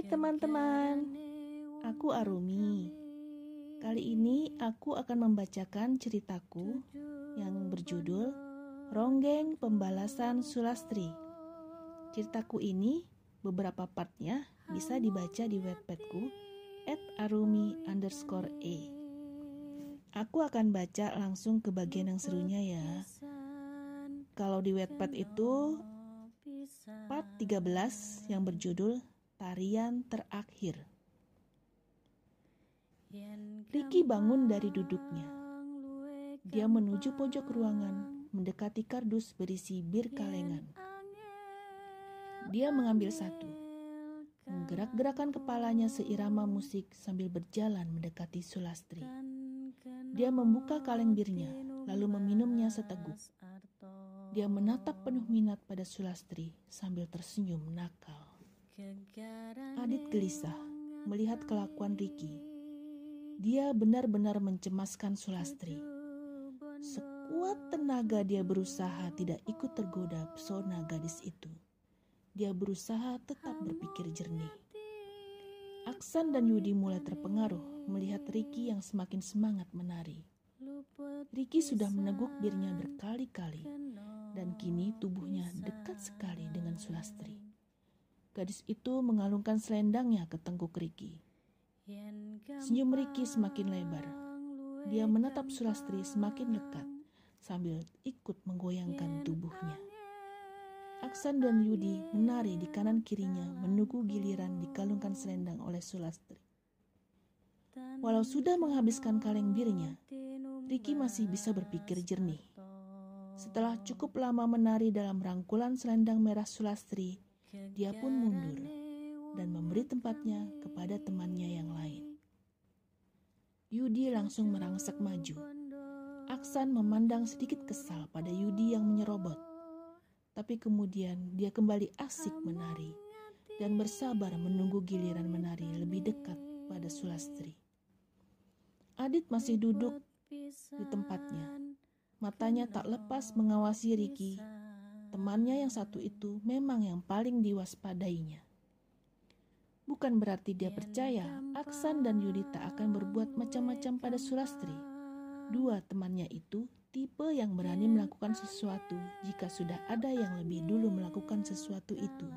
Hai teman-teman, aku Arumi. Kali ini aku akan membacakan ceritaku yang berjudul Ronggeng Pembalasan Sulastri. Ceritaku ini beberapa partnya bisa dibaca di webpadku at arumi underscore e. Aku akan baca langsung ke bagian yang serunya ya. Kalau di webpad itu part 13 yang berjudul Tarian Terakhir. Ricky bangun dari duduknya. Dia menuju pojok ruangan, mendekati kardus berisi bir kalengan. Dia mengambil satu, menggerak-gerakan kepalanya seirama musik sambil berjalan mendekati Sulastri. Dia membuka kaleng birnya, lalu meminumnya seteguk. Dia menatap penuh minat pada Sulastri sambil tersenyum nakal. Adit gelisah melihat kelakuan Ricky. Dia benar-benar mencemaskan Sulastri. Sekuat tenaga dia berusaha tidak ikut tergoda pesona gadis itu. Dia berusaha tetap berpikir jernih. Aksan dan Yudi mulai terpengaruh melihat Ricky yang semakin semangat menari. Ricky sudah meneguk birnya berkali-kali dan kini tubuhnya dekat sekali dengan Sulastri. Gadis itu mengalungkan selendangnya ke tengkuk Riki. Senyum Riki semakin lebar. Dia menatap Sulastri semakin dekat sambil ikut menggoyangkan tubuhnya. Aksan dan Yudi menari di kanan kirinya menunggu giliran dikalungkan selendang oleh Sulastri. Walau sudah menghabiskan kaleng birnya, Riki masih bisa berpikir jernih. Setelah cukup lama menari dalam rangkulan selendang merah Sulastri, dia pun mundur dan memberi tempatnya kepada temannya yang lain. Yudi langsung merangsek maju. Aksan memandang sedikit kesal pada Yudi yang menyerobot. Tapi kemudian dia kembali asik menari dan bersabar menunggu giliran menari lebih dekat pada Sulastri. Adit masih duduk di tempatnya. Matanya tak lepas mengawasi Riki Temannya yang satu itu memang yang paling diwaspadainya. Bukan berarti dia percaya Aksan dan Yudita akan berbuat macam-macam pada Sulastri. Dua temannya itu tipe yang berani melakukan sesuatu jika sudah ada yang lebih dulu melakukan sesuatu itu.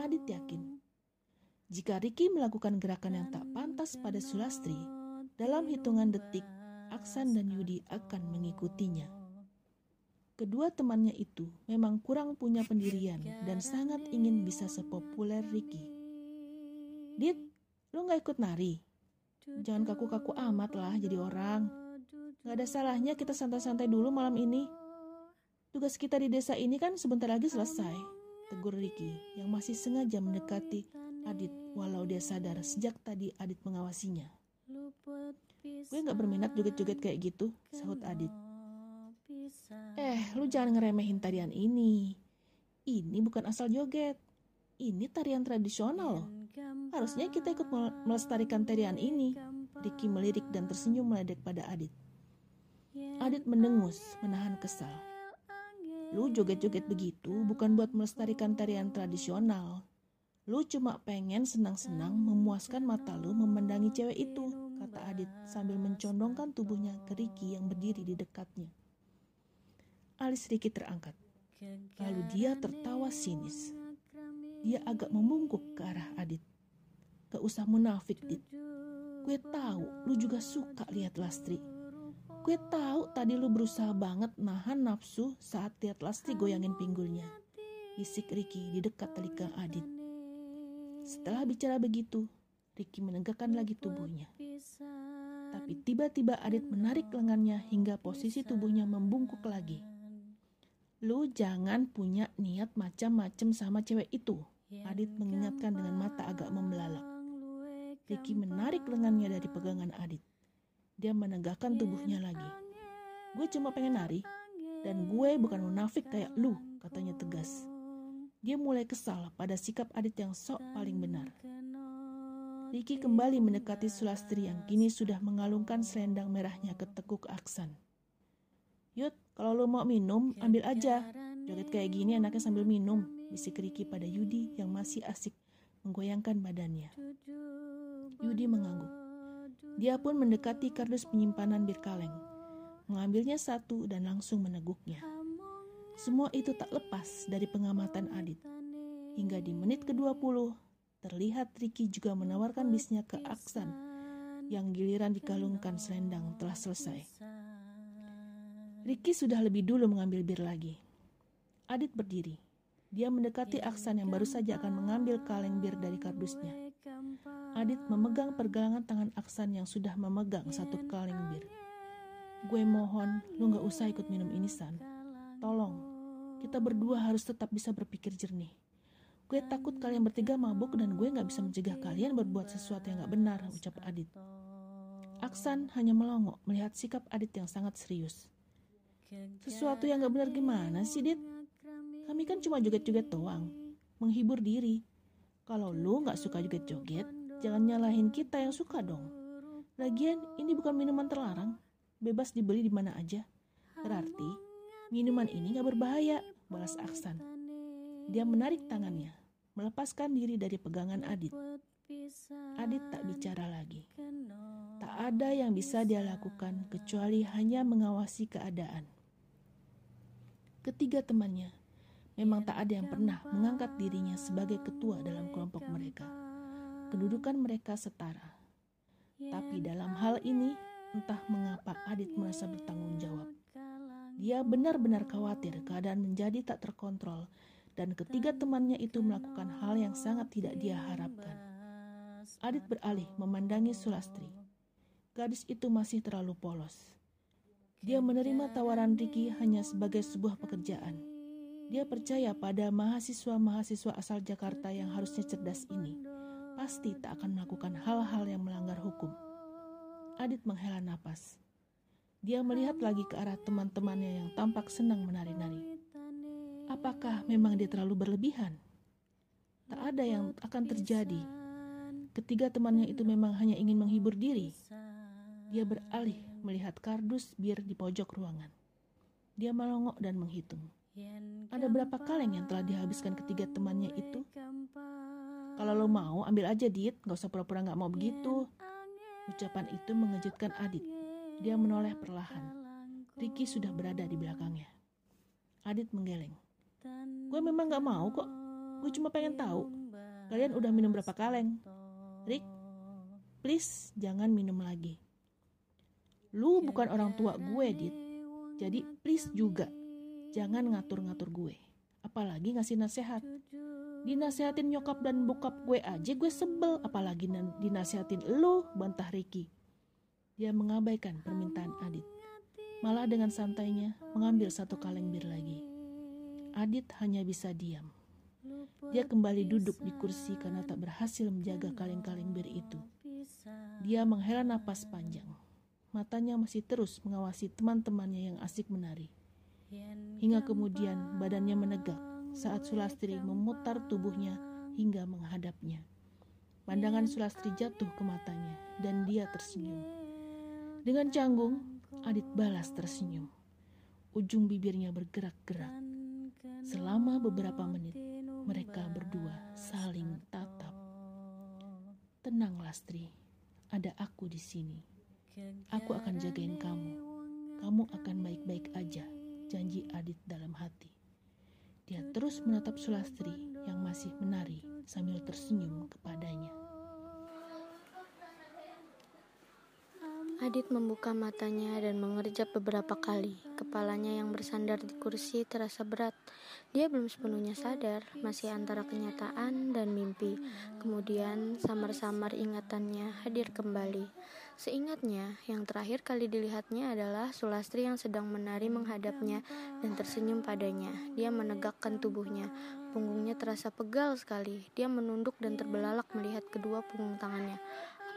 Adit yakin, jika Ricky melakukan gerakan yang tak pantas pada Sulastri, dalam hitungan detik, Aksan dan Yudi akan mengikutinya. Kedua temannya itu memang kurang punya pendirian dan sangat ingin bisa sepopuler Ricky. Dit, lo gak ikut nari? Jangan kaku-kaku amat lah jadi orang. Gak ada salahnya kita santai-santai dulu malam ini. Tugas kita di desa ini kan sebentar lagi selesai. Tegur Ricky yang masih sengaja mendekati Adit walau dia sadar sejak tadi Adit mengawasinya. Gue gak berminat joget-joget kayak gitu, sahut Adit. Eh, lu jangan ngeremehin tarian ini. Ini bukan asal joget. Ini tarian tradisional loh. Harusnya kita ikut melestarikan tarian ini. Ricky melirik dan tersenyum meledek pada Adit. Adit mendengus, menahan kesal. Lu joget-joget begitu bukan buat melestarikan tarian tradisional. Lu cuma pengen senang-senang memuaskan mata lu memandangi cewek itu, kata Adit sambil mencondongkan tubuhnya ke Ricky yang berdiri di dekatnya. Alis Ricky terangkat. Lalu dia tertawa sinis. Dia agak membungkuk ke arah Adit. Gak usah munafik, Dit. Gue tahu lu juga suka lihat Lastri. Gue tahu tadi lu berusaha banget nahan nafsu saat lihat Lastri goyangin pinggulnya. Bisik Ricky di dekat telinga Adit. Setelah bicara begitu, Ricky menegakkan lagi tubuhnya. Tapi tiba-tiba Adit menarik lengannya hingga posisi tubuhnya membungkuk lagi. Lu jangan punya niat macam-macam sama cewek itu. Adit mengingatkan dengan mata agak membelalak. Ricky menarik lengannya dari pegangan Adit. Dia menegakkan tubuhnya lagi. Gue cuma pengen nari. Dan gue bukan munafik kayak lu, katanya tegas. Dia mulai kesal pada sikap Adit yang sok paling benar. Ricky kembali mendekati Sulastri yang kini sudah mengalungkan selendang merahnya ke tekuk Aksan. Yud, kalau lo mau minum, ambil aja. Joget kayak gini anaknya sambil minum, bisik Riki pada Yudi yang masih asik menggoyangkan badannya. Yudi mengangguk. Dia pun mendekati kardus penyimpanan bir kaleng, mengambilnya satu dan langsung meneguknya. Semua itu tak lepas dari pengamatan Adit. Hingga di menit ke-20, terlihat Ricky juga menawarkan bisnya ke Aksan, yang giliran dikalungkan selendang telah selesai. Ricky sudah lebih dulu mengambil bir lagi. Adit berdiri. Dia mendekati Aksan yang baru saja akan mengambil kaleng bir dari kardusnya. Adit memegang pergelangan tangan Aksan yang sudah memegang satu kaleng bir. Gue mohon lu gak usah ikut minum ini San. Tolong, kita berdua harus tetap bisa berpikir jernih. Gue takut kalian bertiga mabuk dan gue gak bisa mencegah kalian berbuat sesuatu yang gak benar, ucap Adit. Aksan hanya melongo melihat sikap Adit yang sangat serius. Sesuatu yang gak benar gimana sih, Dit? Kami kan cuma joget-joget doang, menghibur diri. Kalau lu nggak suka joget-joget, jangan nyalahin kita yang suka dong. Lagian ini bukan minuman terlarang, bebas dibeli di mana aja. Berarti minuman ini nggak berbahaya, balas Aksan. Dia menarik tangannya, melepaskan diri dari pegangan Adit. Adit tak bicara lagi. Tak ada yang bisa dia lakukan kecuali hanya mengawasi keadaan. Ketiga temannya Memang tak ada yang pernah mengangkat dirinya sebagai ketua dalam kelompok mereka. Kedudukan mereka setara. Tapi dalam hal ini, entah mengapa Adit merasa bertanggung jawab. Dia benar-benar khawatir keadaan menjadi tak terkontrol dan ketiga temannya itu melakukan hal yang sangat tidak dia harapkan. Adit beralih memandangi Sulastri. Gadis itu masih terlalu polos. Dia menerima tawaran Ricky hanya sebagai sebuah pekerjaan dia percaya pada mahasiswa-mahasiswa asal Jakarta yang harusnya cerdas ini. Pasti tak akan melakukan hal-hal yang melanggar hukum. Adit menghela napas. Dia melihat lagi ke arah teman-temannya yang tampak senang menari-nari. Apakah memang dia terlalu berlebihan? Tak ada yang akan terjadi. Ketiga temannya itu memang hanya ingin menghibur diri. Dia beralih melihat kardus bir di pojok ruangan. Dia melongok dan menghitung. Ada berapa kaleng yang telah dihabiskan ketiga temannya itu? Kalau lo mau, ambil aja, Dit. Gak usah pura-pura gak mau begitu. Ucapan itu mengejutkan Adit. Dia menoleh perlahan. Ricky sudah berada di belakangnya. Adit menggeleng. Gue memang gak mau kok. Gue cuma pengen tahu. Kalian udah minum berapa kaleng? Rick, please jangan minum lagi. Lu bukan orang tua gue, Dit. Jadi please juga Jangan ngatur-ngatur gue, apalagi ngasih nasihat. Dinasehatin nyokap dan bokap gue aja gue sebel, apalagi dinasehatin lo, bantah Ricky. Dia mengabaikan permintaan Adit. Malah dengan santainya mengambil satu kaleng bir lagi. Adit hanya bisa diam. Dia kembali duduk di kursi karena tak berhasil menjaga kaleng-kaleng bir itu. Dia menghela napas panjang. Matanya masih terus mengawasi teman-temannya yang asik menari. Hingga kemudian badannya menegak saat Sulastri memutar tubuhnya hingga menghadapnya. Pandangan Sulastri jatuh ke matanya dan dia tersenyum. Dengan canggung, Adit balas tersenyum. Ujung bibirnya bergerak-gerak. Selama beberapa menit, mereka berdua saling tatap. Tenang, Lastri. Ada aku di sini. Aku akan jagain kamu. Kamu akan baik-baik aja janji Adit dalam hati. Dia terus menatap Sulastri yang masih menari sambil tersenyum kepadanya. Adit membuka matanya dan mengerjap beberapa kali. Kepalanya yang bersandar di kursi terasa berat. Dia belum sepenuhnya sadar, masih antara kenyataan dan mimpi. Kemudian samar-samar ingatannya hadir kembali. Seingatnya, yang terakhir kali dilihatnya adalah Sulastri yang sedang menari menghadapnya dan tersenyum padanya. Dia menegakkan tubuhnya. Punggungnya terasa pegal sekali. Dia menunduk dan terbelalak melihat kedua punggung tangannya.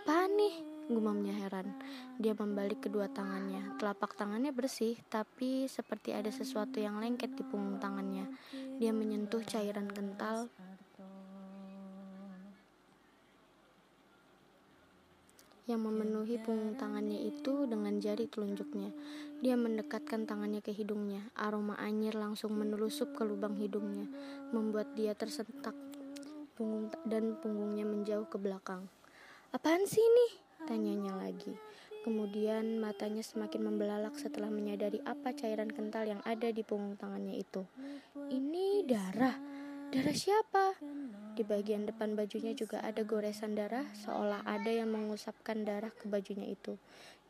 Apa nih? Gumamnya heran. Dia membalik kedua tangannya. Telapak tangannya bersih, tapi seperti ada sesuatu yang lengket di punggung tangannya. Dia menyentuh cairan kental yang memenuhi punggung tangannya itu dengan jari telunjuknya. Dia mendekatkan tangannya ke hidungnya. Aroma anyir langsung menelusup ke lubang hidungnya, membuat dia tersentak punggung dan punggungnya menjauh ke belakang. Apaan sih ini? Tanyanya lagi. Kemudian matanya semakin membelalak setelah menyadari apa cairan kental yang ada di punggung tangannya itu. Ini darah. Darah siapa? Di bagian depan bajunya juga ada goresan darah, seolah ada yang mengusapkan darah ke bajunya itu.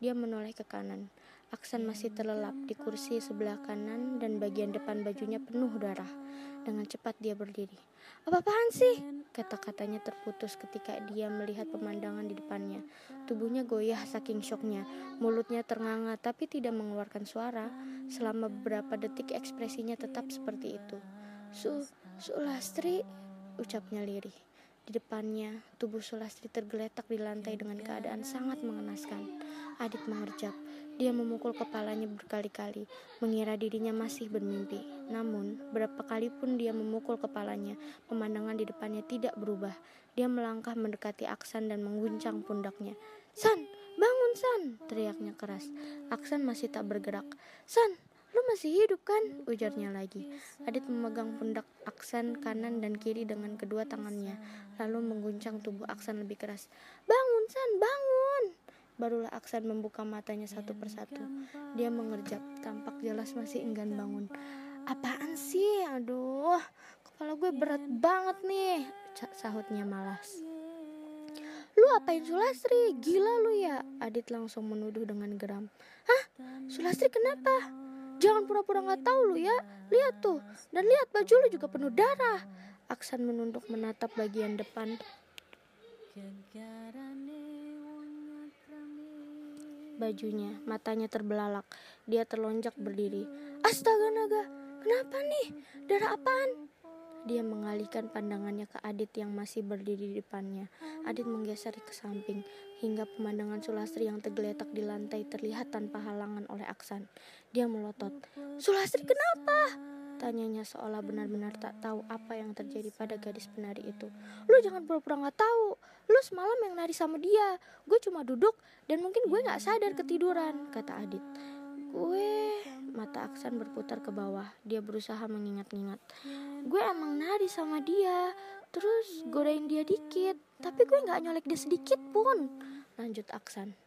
Dia menoleh ke kanan. Aksan masih terlelap di kursi sebelah kanan dan bagian depan bajunya penuh darah. Dengan cepat dia berdiri. Apa-apaan sih? Kata-katanya terputus ketika dia melihat pemandangan di depannya. Tubuhnya goyah saking syoknya. Mulutnya ternganga tapi tidak mengeluarkan suara. Selama beberapa detik ekspresinya tetap seperti itu. Su, Sulastri, ucapnya lirih. Di depannya, tubuh Sulastri tergeletak di lantai dengan keadaan sangat mengenaskan. Adit mengerjap. Dia memukul kepalanya berkali-kali, mengira dirinya masih bermimpi. Namun, berapa kali pun dia memukul kepalanya, pemandangan di depannya tidak berubah. Dia melangkah mendekati Aksan dan mengguncang pundaknya. San, bangun San, teriaknya keras. Aksan masih tak bergerak. San, lu masih hidup kan? Ujarnya lagi. Adit memegang pundak Aksan kanan dan kiri dengan kedua tangannya, lalu mengguncang tubuh Aksan lebih keras. Bangun San, bangun! Barulah Aksan membuka matanya satu persatu. Dia mengerjap, tampak jelas masih enggan bangun. Apaan sih? Aduh, kepala gue berat banget nih, sahutnya malas. Lu apain Sulastri? Gila lu ya? Adit langsung menuduh dengan geram. Hah? Sulastri kenapa? Jangan pura-pura nggak tahu lu ya. Lihat tuh. Dan lihat baju lu juga penuh darah. Aksan menunduk menatap bagian depan bajunya, matanya terbelalak. Dia terlonjak berdiri. Astaga naga, kenapa nih? Darah apaan? Dia mengalihkan pandangannya ke Adit yang masih berdiri di depannya. Adit menggeser ke samping, hingga pemandangan Sulastri yang tergeletak di lantai terlihat tanpa halangan oleh Aksan. Dia melotot. Sulastri kenapa? Tanyanya seolah benar-benar tak tahu apa yang terjadi pada gadis penari itu. Lu jangan pura-pura gak tahu. Lu semalam yang nari sama dia. Gue cuma duduk dan mungkin gue gak sadar ketiduran, kata Adit. Gue mata Aksan berputar ke bawah. Dia berusaha mengingat-ingat. Gue emang nari sama dia. Terus godain dia dikit. Tapi gue gak nyolek dia sedikit pun. Lanjut Aksan.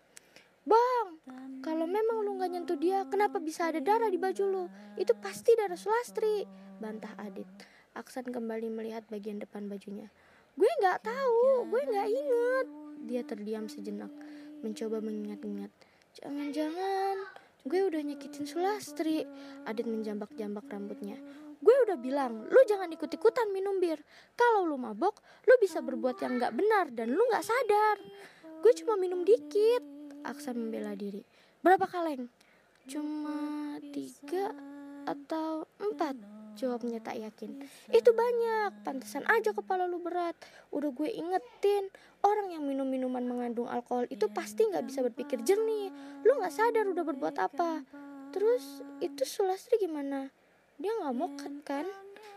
Bang, kalau memang lu gak nyentuh dia, kenapa bisa ada darah di baju lu? Itu pasti darah Sulastri, bantah Adit. Aksan kembali melihat bagian depan bajunya. Gue nggak tahu, gue nggak inget. Dia terdiam sejenak, mencoba mengingat-ingat. Jangan-jangan gue udah nyakitin Sulastri. Adit menjambak-jambak rambutnya. Gue udah bilang, lu jangan ikut-ikutan minum bir. Kalau lu mabok, lu bisa berbuat yang nggak benar dan lu nggak sadar. Gue cuma minum dikit. Aksan membela diri. Berapa kaleng? Cuma tiga atau empat Jawabnya tak yakin. Itu banyak, pantesan aja kepala lu berat. Udah gue ingetin, orang yang minum minuman mengandung alkohol itu pasti nggak bisa berpikir jernih. Lu nggak sadar udah berbuat apa. Terus itu Sulastri gimana? Dia nggak mau kan?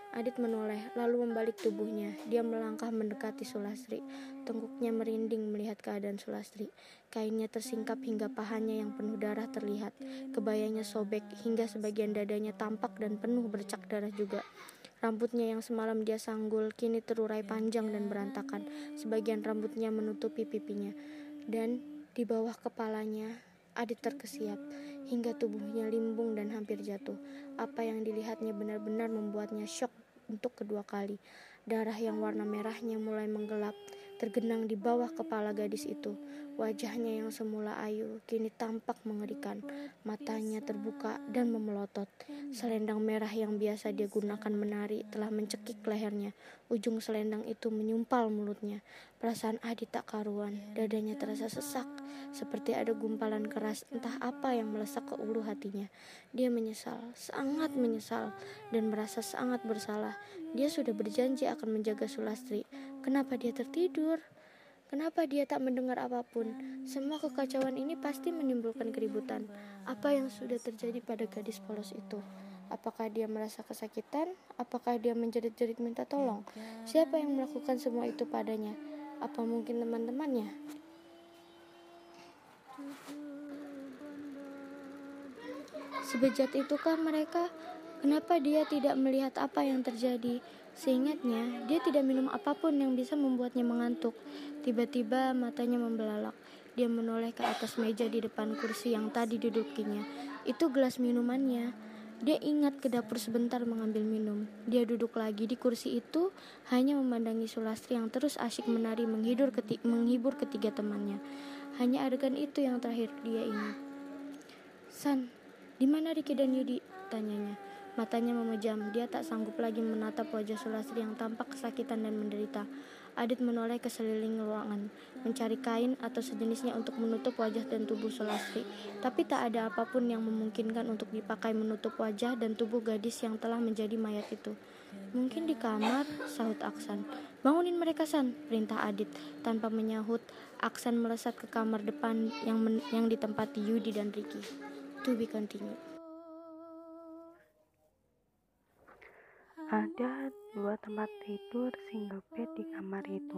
Adit menoleh, lalu membalik tubuhnya. Dia melangkah mendekati Sulastri. Tengkuknya merinding melihat keadaan Sulastri. Kainnya tersingkap hingga pahanya yang penuh darah terlihat. Kebayanya sobek hingga sebagian dadanya tampak dan penuh bercak darah juga. Rambutnya yang semalam dia sanggul kini terurai panjang dan berantakan. Sebagian rambutnya menutupi pipinya. Dan di bawah kepalanya, Adit terkesiap hingga tubuhnya limbung dan hampir jatuh. Apa yang dilihatnya benar-benar membuatnya syok untuk kedua kali. Darah yang warna merahnya mulai menggelap, tergenang di bawah kepala gadis itu. Wajahnya yang semula ayu kini tampak mengerikan. Matanya terbuka dan memelotot. Selendang merah yang biasa dia gunakan menari telah mencekik lehernya. Ujung selendang itu menyumpal mulutnya. Perasaan Adi tak karuan. Dadanya terasa sesak, seperti ada gumpalan keras entah apa yang melesak ke ulu hatinya. Dia menyesal, sangat menyesal, dan merasa sangat bersalah. Dia sudah berjanji akan menjaga Sulastri. Kenapa dia tertidur? Kenapa dia tak mendengar apa pun? Semua kekacauan ini pasti menimbulkan keributan. Apa yang sudah terjadi pada gadis polos itu? Apakah dia merasa kesakitan? Apakah dia menjerit-jerit minta tolong? Siapa yang melakukan semua itu padanya? Apa mungkin teman-temannya? Sebejat itukah mereka? Kenapa dia tidak melihat apa yang terjadi? Seingatnya, dia tidak minum apa pun yang bisa membuatnya mengantuk. Tiba-tiba matanya membelalak. Dia menoleh ke atas meja di depan kursi yang tadi dudukinya. Itu gelas minumannya. Dia ingat ke dapur sebentar mengambil minum. Dia duduk lagi di kursi itu, hanya memandangi Sulastri yang terus asyik menari menghibur, keti menghibur ketiga temannya. Hanya adegan itu yang terakhir dia ingat. San, di mana Riki dan Yudi? Tanyanya. Matanya memejam, dia tak sanggup lagi menatap wajah Sulastri yang tampak kesakitan dan menderita. Adit menoleh ke seliling ruangan, mencari kain atau sejenisnya untuk menutup wajah dan tubuh Sulastri. Tapi tak ada apa pun yang memungkinkan untuk dipakai menutup wajah dan tubuh gadis yang telah menjadi mayat itu. Mungkin di kamar, sahut Aksan. Bangunin mereka, San, perintah Adit. Tanpa menyahut, Aksan melesat ke kamar depan yang, yang ditempati Yudi dan Ricky. To be continued. Ada dua tempat tidur single bed di kamar itu.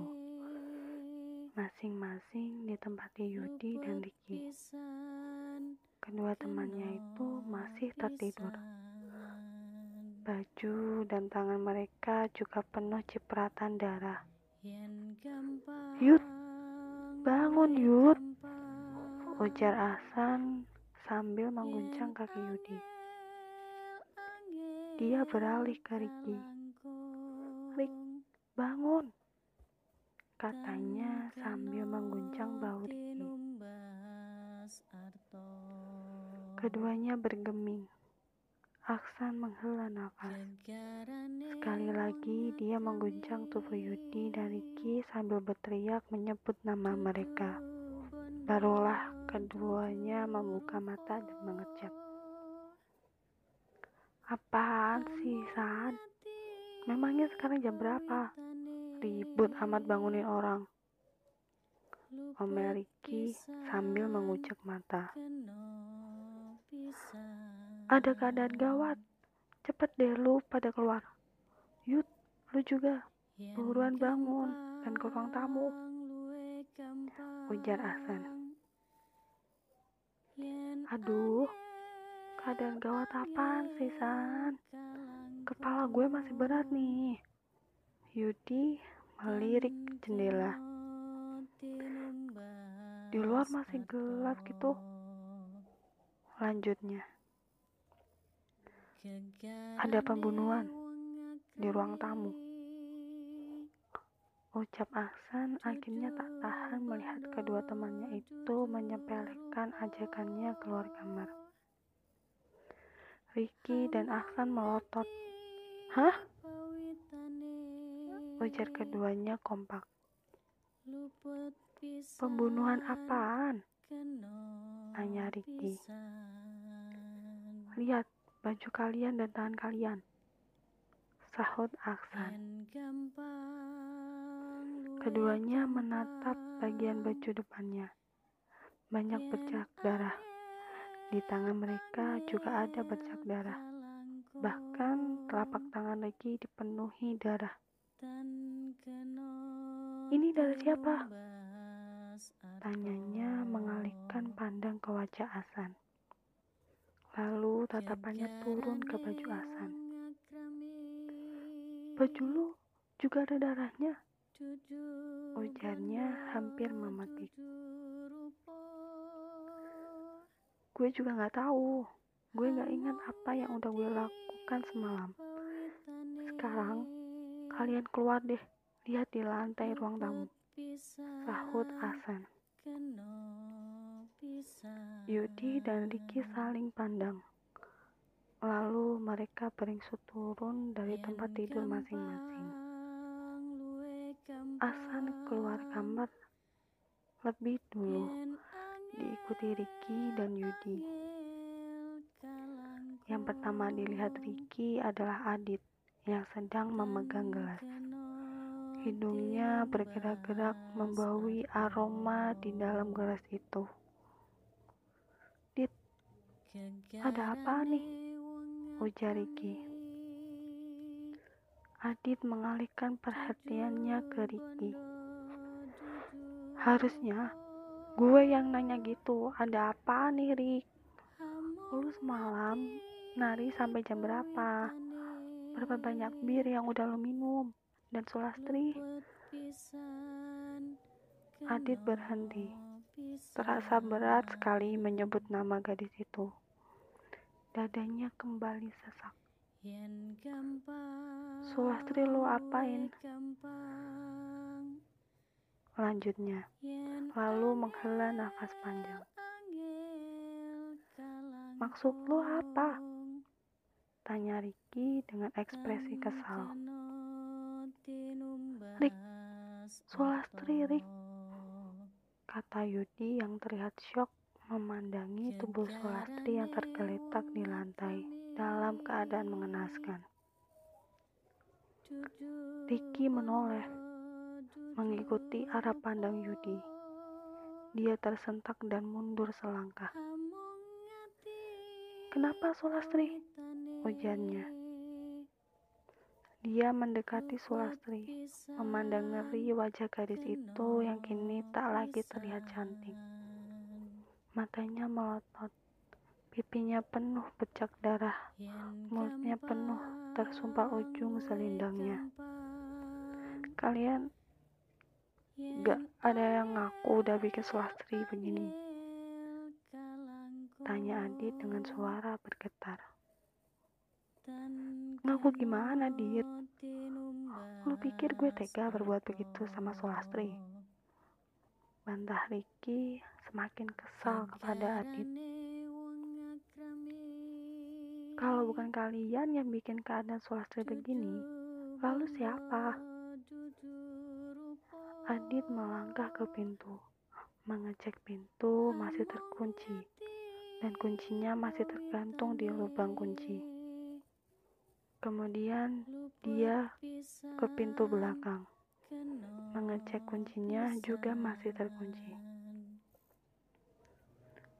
Masing-masing di tempat Yudi dan Ricky. Kedua temannya itu masih tertidur. Baju dan tangan mereka juga penuh cipratan darah. Yud, bangun Yud, ujar Asan sambil mengguncang kaki Yudi. Dia beralih ke Ricky. Rik, bangun, katanya sambil mengguncang bahu Ricky. Keduanya bergeming. Aksan menghela nafas. Sekali lagi dia mengguncang tubuh Yudi dan Ricky sambil berteriak menyebut nama mereka. Barulah keduanya membuka mata dan mengecap. Apaan sih, San? Memangnya sekarang jam berapa? Ribut amat bangunin orang. Omel Ricky sambil mengucek mata. Ada keadaan gawat. Cepet deh lu pada keluar. Yud, lu juga. Buruan bangun dan ke ruang tamu. Ujar Ahsan. Aduh, Keadaan gawat apaan sih, San? Kepala gue masih berat nih. Yudi melirik jendela. Di luar masih gelap gitu. Lanjutnya. Ada pembunuhan di ruang tamu. Ucap Ahsan akhirnya tak tahan melihat kedua temannya itu menyepelekan ajakannya keluar kamar. Ricky dan Aksan melotot. Hah? Ujar keduanya kompak. Pembunuhan apaan? Tanya Ricky. Lihat baju kalian dan tangan kalian. Sahut Aksan. Keduanya menatap bagian baju depannya. Banyak bercak darah. Di tangan mereka juga ada bercak darah. Bahkan telapak tangan lagi dipenuhi darah. Ini darah siapa? Tanyanya mengalihkan pandang ke wajah Asan. Lalu tatapannya turun ke baju Asan. Baju lu juga ada darahnya. Ujarnya hampir memetik. Gue juga nggak tahu. Gue nggak ingat apa yang udah gue lakukan semalam. Sekarang kalian keluar deh. Lihat di lantai ruang tamu. Sahut Asan Yudi dan Ricky saling pandang. Lalu mereka beringsut turun dari tempat tidur masing-masing. Asan keluar kamar lebih dulu diikuti Ricky dan Yudi. Yang pertama dilihat Ricky adalah Adit yang sedang memegang gelas. Hidungnya bergerak-gerak membaui aroma di dalam gelas itu. Dit, ada apa nih? Ujar Ricky. Adit mengalihkan perhatiannya ke Ricky. Harusnya Gue yang nanya gitu, ada apa nih Rik? Lu semalam nari sampai jam berapa? Berapa banyak bir yang udah lo minum? Dan Sulastri? Adit berhenti. Terasa berat sekali menyebut nama gadis itu. Dadanya kembali sesak. Sulastri lo apain? Lanjutnya, lalu menghela nafas panjang. Maksud lo apa? Tanya Ricky dengan ekspresi kesal. Rik, Sulastri Rik, kata Yudi yang terlihat syok memandangi tubuh Sulastri yang tergeletak di lantai dalam keadaan mengenaskan. Ricky menoleh mengikuti arah pandang Yudi. Dia tersentak dan mundur selangkah. Kenapa Sulastri? Ujarnya. Dia mendekati Sulastri, memandang ngeri wajah gadis itu yang kini tak lagi terlihat cantik. Matanya melotot, pipinya penuh becak darah, mulutnya penuh tersumpal ujung selindangnya. Kalian Gak ada yang ngaku udah bikin sulastri begini. Tanya Adit dengan suara bergetar. Ngaku gimana, Dit? Lu pikir gue tega berbuat begitu sama Sulastri? Bantah Ricky semakin kesal kepada Adit. Kalau bukan kalian yang bikin keadaan Sulastri begini, lalu siapa? Adit melangkah ke pintu, mengecek pintu masih terkunci, dan kuncinya masih tergantung di lubang kunci. Kemudian dia ke pintu belakang, mengecek kuncinya juga masih terkunci.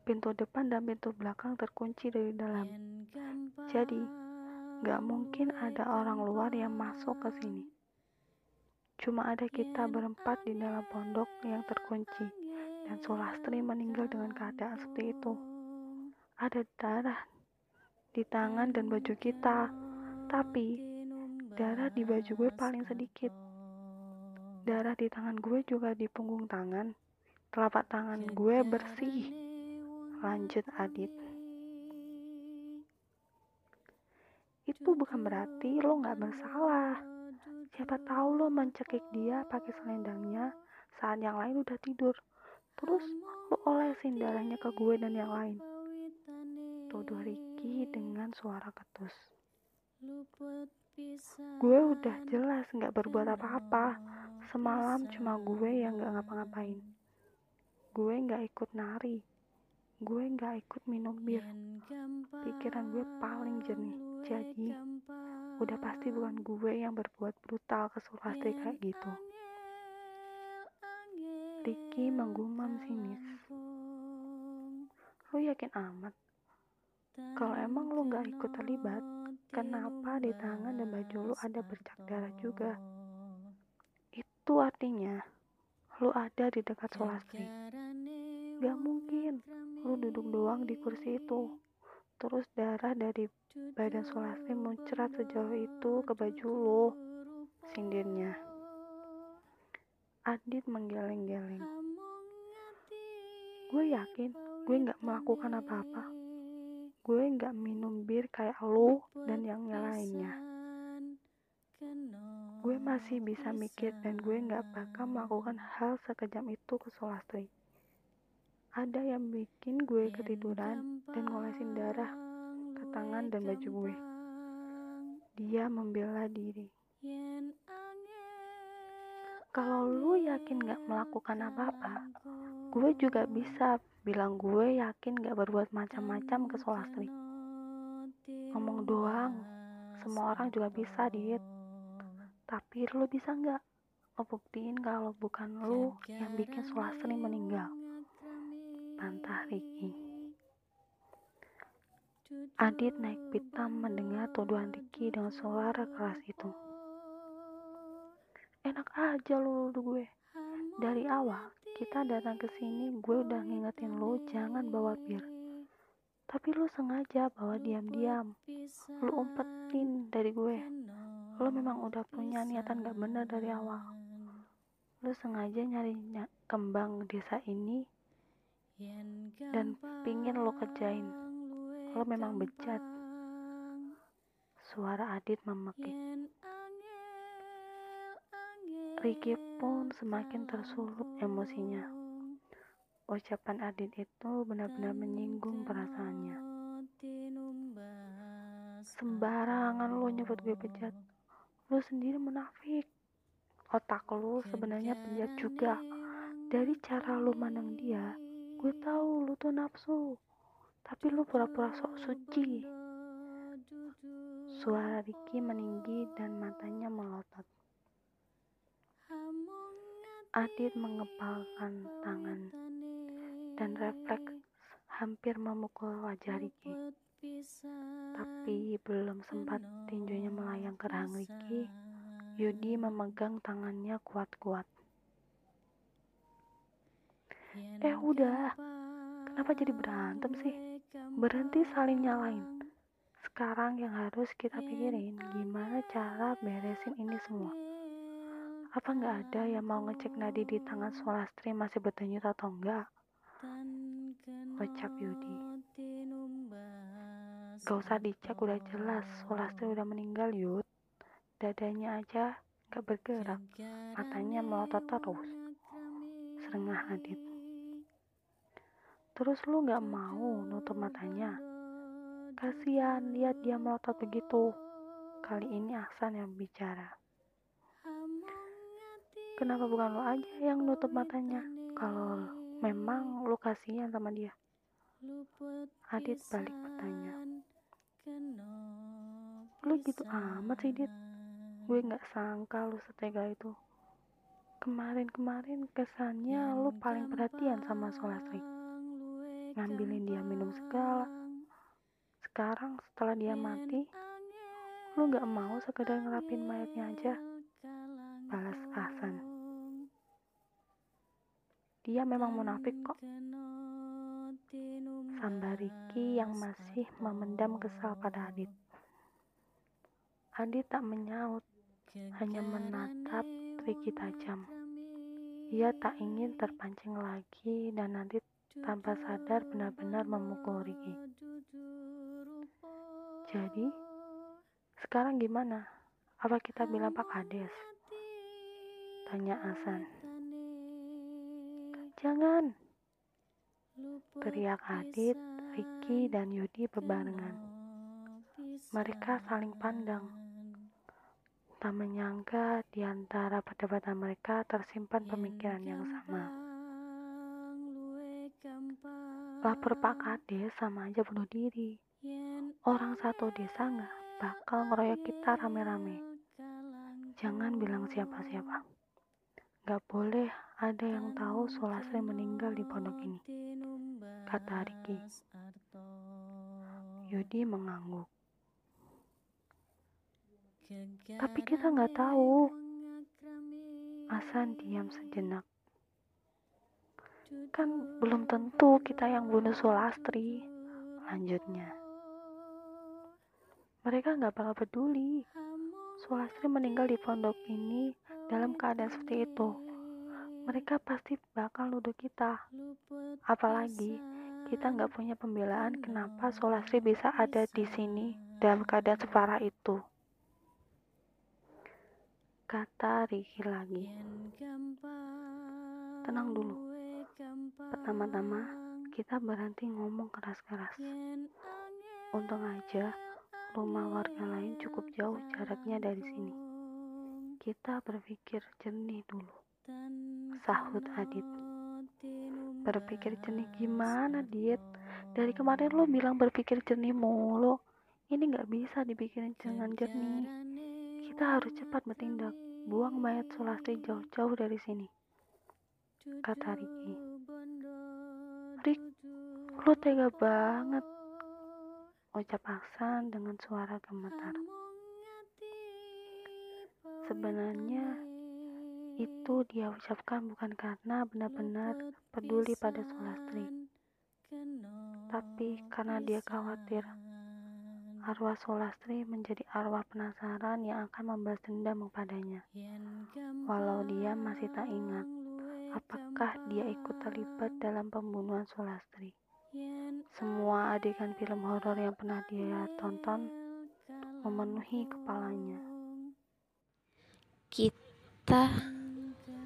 Pintu depan dan pintu belakang terkunci dari dalam, jadi gak mungkin ada orang luar yang masuk ke sini. Cuma ada kita berempat di dalam pondok yang terkunci, dan Sulastri meninggal dengan keadaan seperti itu. Ada darah di tangan dan baju kita, tapi darah di baju gue paling sedikit. Darah di tangan gue juga di punggung tangan. Telapak tangan gue bersih. Lanjut Adit. Itu bukan berarti lo gak bersalah Siapa tahu lo mencekik dia pakai selendangnya saat yang lain udah tidur. Terus lo olesin darahnya ke gue dan yang lain. Tuduh Ricky dengan suara ketus. Gue udah jelas gak berbuat apa-apa. Semalam cuma gue yang gak ngapa-ngapain. Gue gak ikut nari. Gue gak ikut minum bir. Pikiran gue paling jernih. Jadi udah pasti bukan gue yang berbuat brutal ke Sulastri kayak gitu. Ricky menggumam sinis. Lu yakin amat? Kalau emang lu gak ikut terlibat, kenapa di tangan dan baju lu ada bercak darah juga? Itu artinya, lu ada di dekat Sulastri. Gak mungkin, lu duduk doang di kursi itu. Terus darah dari badan Sulastri muncrat sejauh itu ke baju lo, sindirnya. Adit menggeleng-geleng. Gue yakin gue gak melakukan apa-apa. Gue gak minum bir kayak lo dan yang lainnya. Gue masih bisa mikir dan gue gak bakal melakukan hal sekejam itu ke Sulastri ada yang bikin gue ketiduran dan ngolesin darah ke tangan dan baju gue. Dia membela diri. Kalau lu yakin gak melakukan apa-apa, gue juga bisa bilang gue yakin gak berbuat macam-macam ke Solastri. Ngomong doang, semua orang juga bisa, diet. Tapi lu bisa gak ngebuktiin kalau bukan lu yang bikin Solastri meninggal? Bantah Ricky. Adit naik pitam mendengar tuduhan Ricky dengan suara keras itu. Enak aja lu nuduh gue. Dari awal kita datang ke sini gue udah ngingetin lu jangan bawa bir. Tapi lu sengaja bawa diam-diam. Lu umpetin dari gue. Lu memang udah punya niatan gak bener dari awal. Lu sengaja nyari kembang desa ini dan pingin lo kerjain. Lo memang bejat. Suara Adit memekik. Ricky pun semakin tersulut emosinya. Ucapan Adit itu benar-benar menyinggung perasaannya. Sembarangan lo nyebut gue bejat. Lo sendiri munafik. Otak lo sebenarnya bejat juga. Dari cara lo mandang dia, gue tahu lo tuh nafsu. Tapi lo pura-pura sok suci. Suara Ricky meninggi dan matanya melotot. Adit mengepalkan tangan dan refleks hampir memukul wajah Ricky. Tapi belum sempat tinjunya melayang ke rahang Ricky, Yudi memegang tangannya kuat-kuat. Eh udah, kenapa jadi berantem sih? Berhenti saling nyalain. Sekarang yang harus kita pikirin gimana cara beresin ini semua. Apa nggak ada yang mau ngecek nadi di tangan Solastri masih berdenyut atau enggak? Ucap Yudi. Gak usah dicek udah jelas Sulastri udah meninggal Yud. Dadanya aja gak bergerak. Matanya melotot terus. Serengah Adit. Terus lu gak mau nutup matanya? Kasihan lihat dia melotot begitu. Kali ini Ahsan yang bicara. Kenapa bukan lo aja yang nutup matanya? Kalau Memang lu kasihan sama dia. Adit balik bertanya. Lu gitu amat sih, Dit. Gue gak sangka lu setega itu. Kemarin-kemarin kesannya lu paling perhatian sama Solastri. Ngambilin dia minum segala. Sekarang setelah dia mati, lu gak mau sekedar ngerapin mayatnya aja. Balas Hasan. Dia memang munafik kok. Sambar Riki yang masih memendam kesal pada Adit. Adit tak menyaut, hanya menatap Riki tajam. Ia tak ingin terpancing lagi dan Adit tanpa sadar benar-benar memukul Riki. Jadi, sekarang gimana? Apa kita bilang Pak Kades? Tanya Asan. Jangan! Teriak Adit, Ricky, dan Yudi bebarengan. Mereka saling pandang. Tak menyangka di antara perdebatan mereka tersimpan pemikiran yang sama. Lapor Pak Kades sama aja bunuh diri. Orang satu desa nggak bakal ngeroyok kita rame-rame. Jangan bilang siapa-siapa. Gak boleh ada yang tahu Solasri meninggal di pondok ini, kata Riki. Yudi mengangguk. Tapi kita nggak tahu. Asan diam sejenak. Kan belum tentu kita yang bunuh Sulastri. Lanjutnya. Mereka nggak bakal peduli. Sulastri meninggal di pondok ini dalam keadaan seperti itu mereka pasti bakal nuduh kita. Apalagi kita nggak punya pembelaan kenapa Solasri bisa ada di sini dalam keadaan separah itu. Kata Riki lagi. Tenang dulu. Pertama-tama kita berhenti ngomong keras-keras. Untung aja rumah warga lain cukup jauh jaraknya dari sini. Kita berpikir jernih dulu sahut Adit. Berpikir jernih gimana, Dit? Dari kemarin lo bilang berpikir jernih mulu. Ini gak bisa dipikirin dengan jernih. Kita harus cepat bertindak. Buang mayat Sulastri jauh-jauh dari sini. Kata Riki. Rik, lo tega banget. Ucap Aksan dengan suara gemetar. Sebenarnya itu dia ucapkan bukan karena benar-benar peduli pada Sulastri. Tapi karena dia khawatir, arwah Sulastri menjadi arwah penasaran yang akan membalas dendam kepadanya. Walau dia masih tak ingat apakah dia ikut terlibat dalam pembunuhan Sulastri. Semua adegan film horor yang pernah dia tonton memenuhi kepalanya. Kita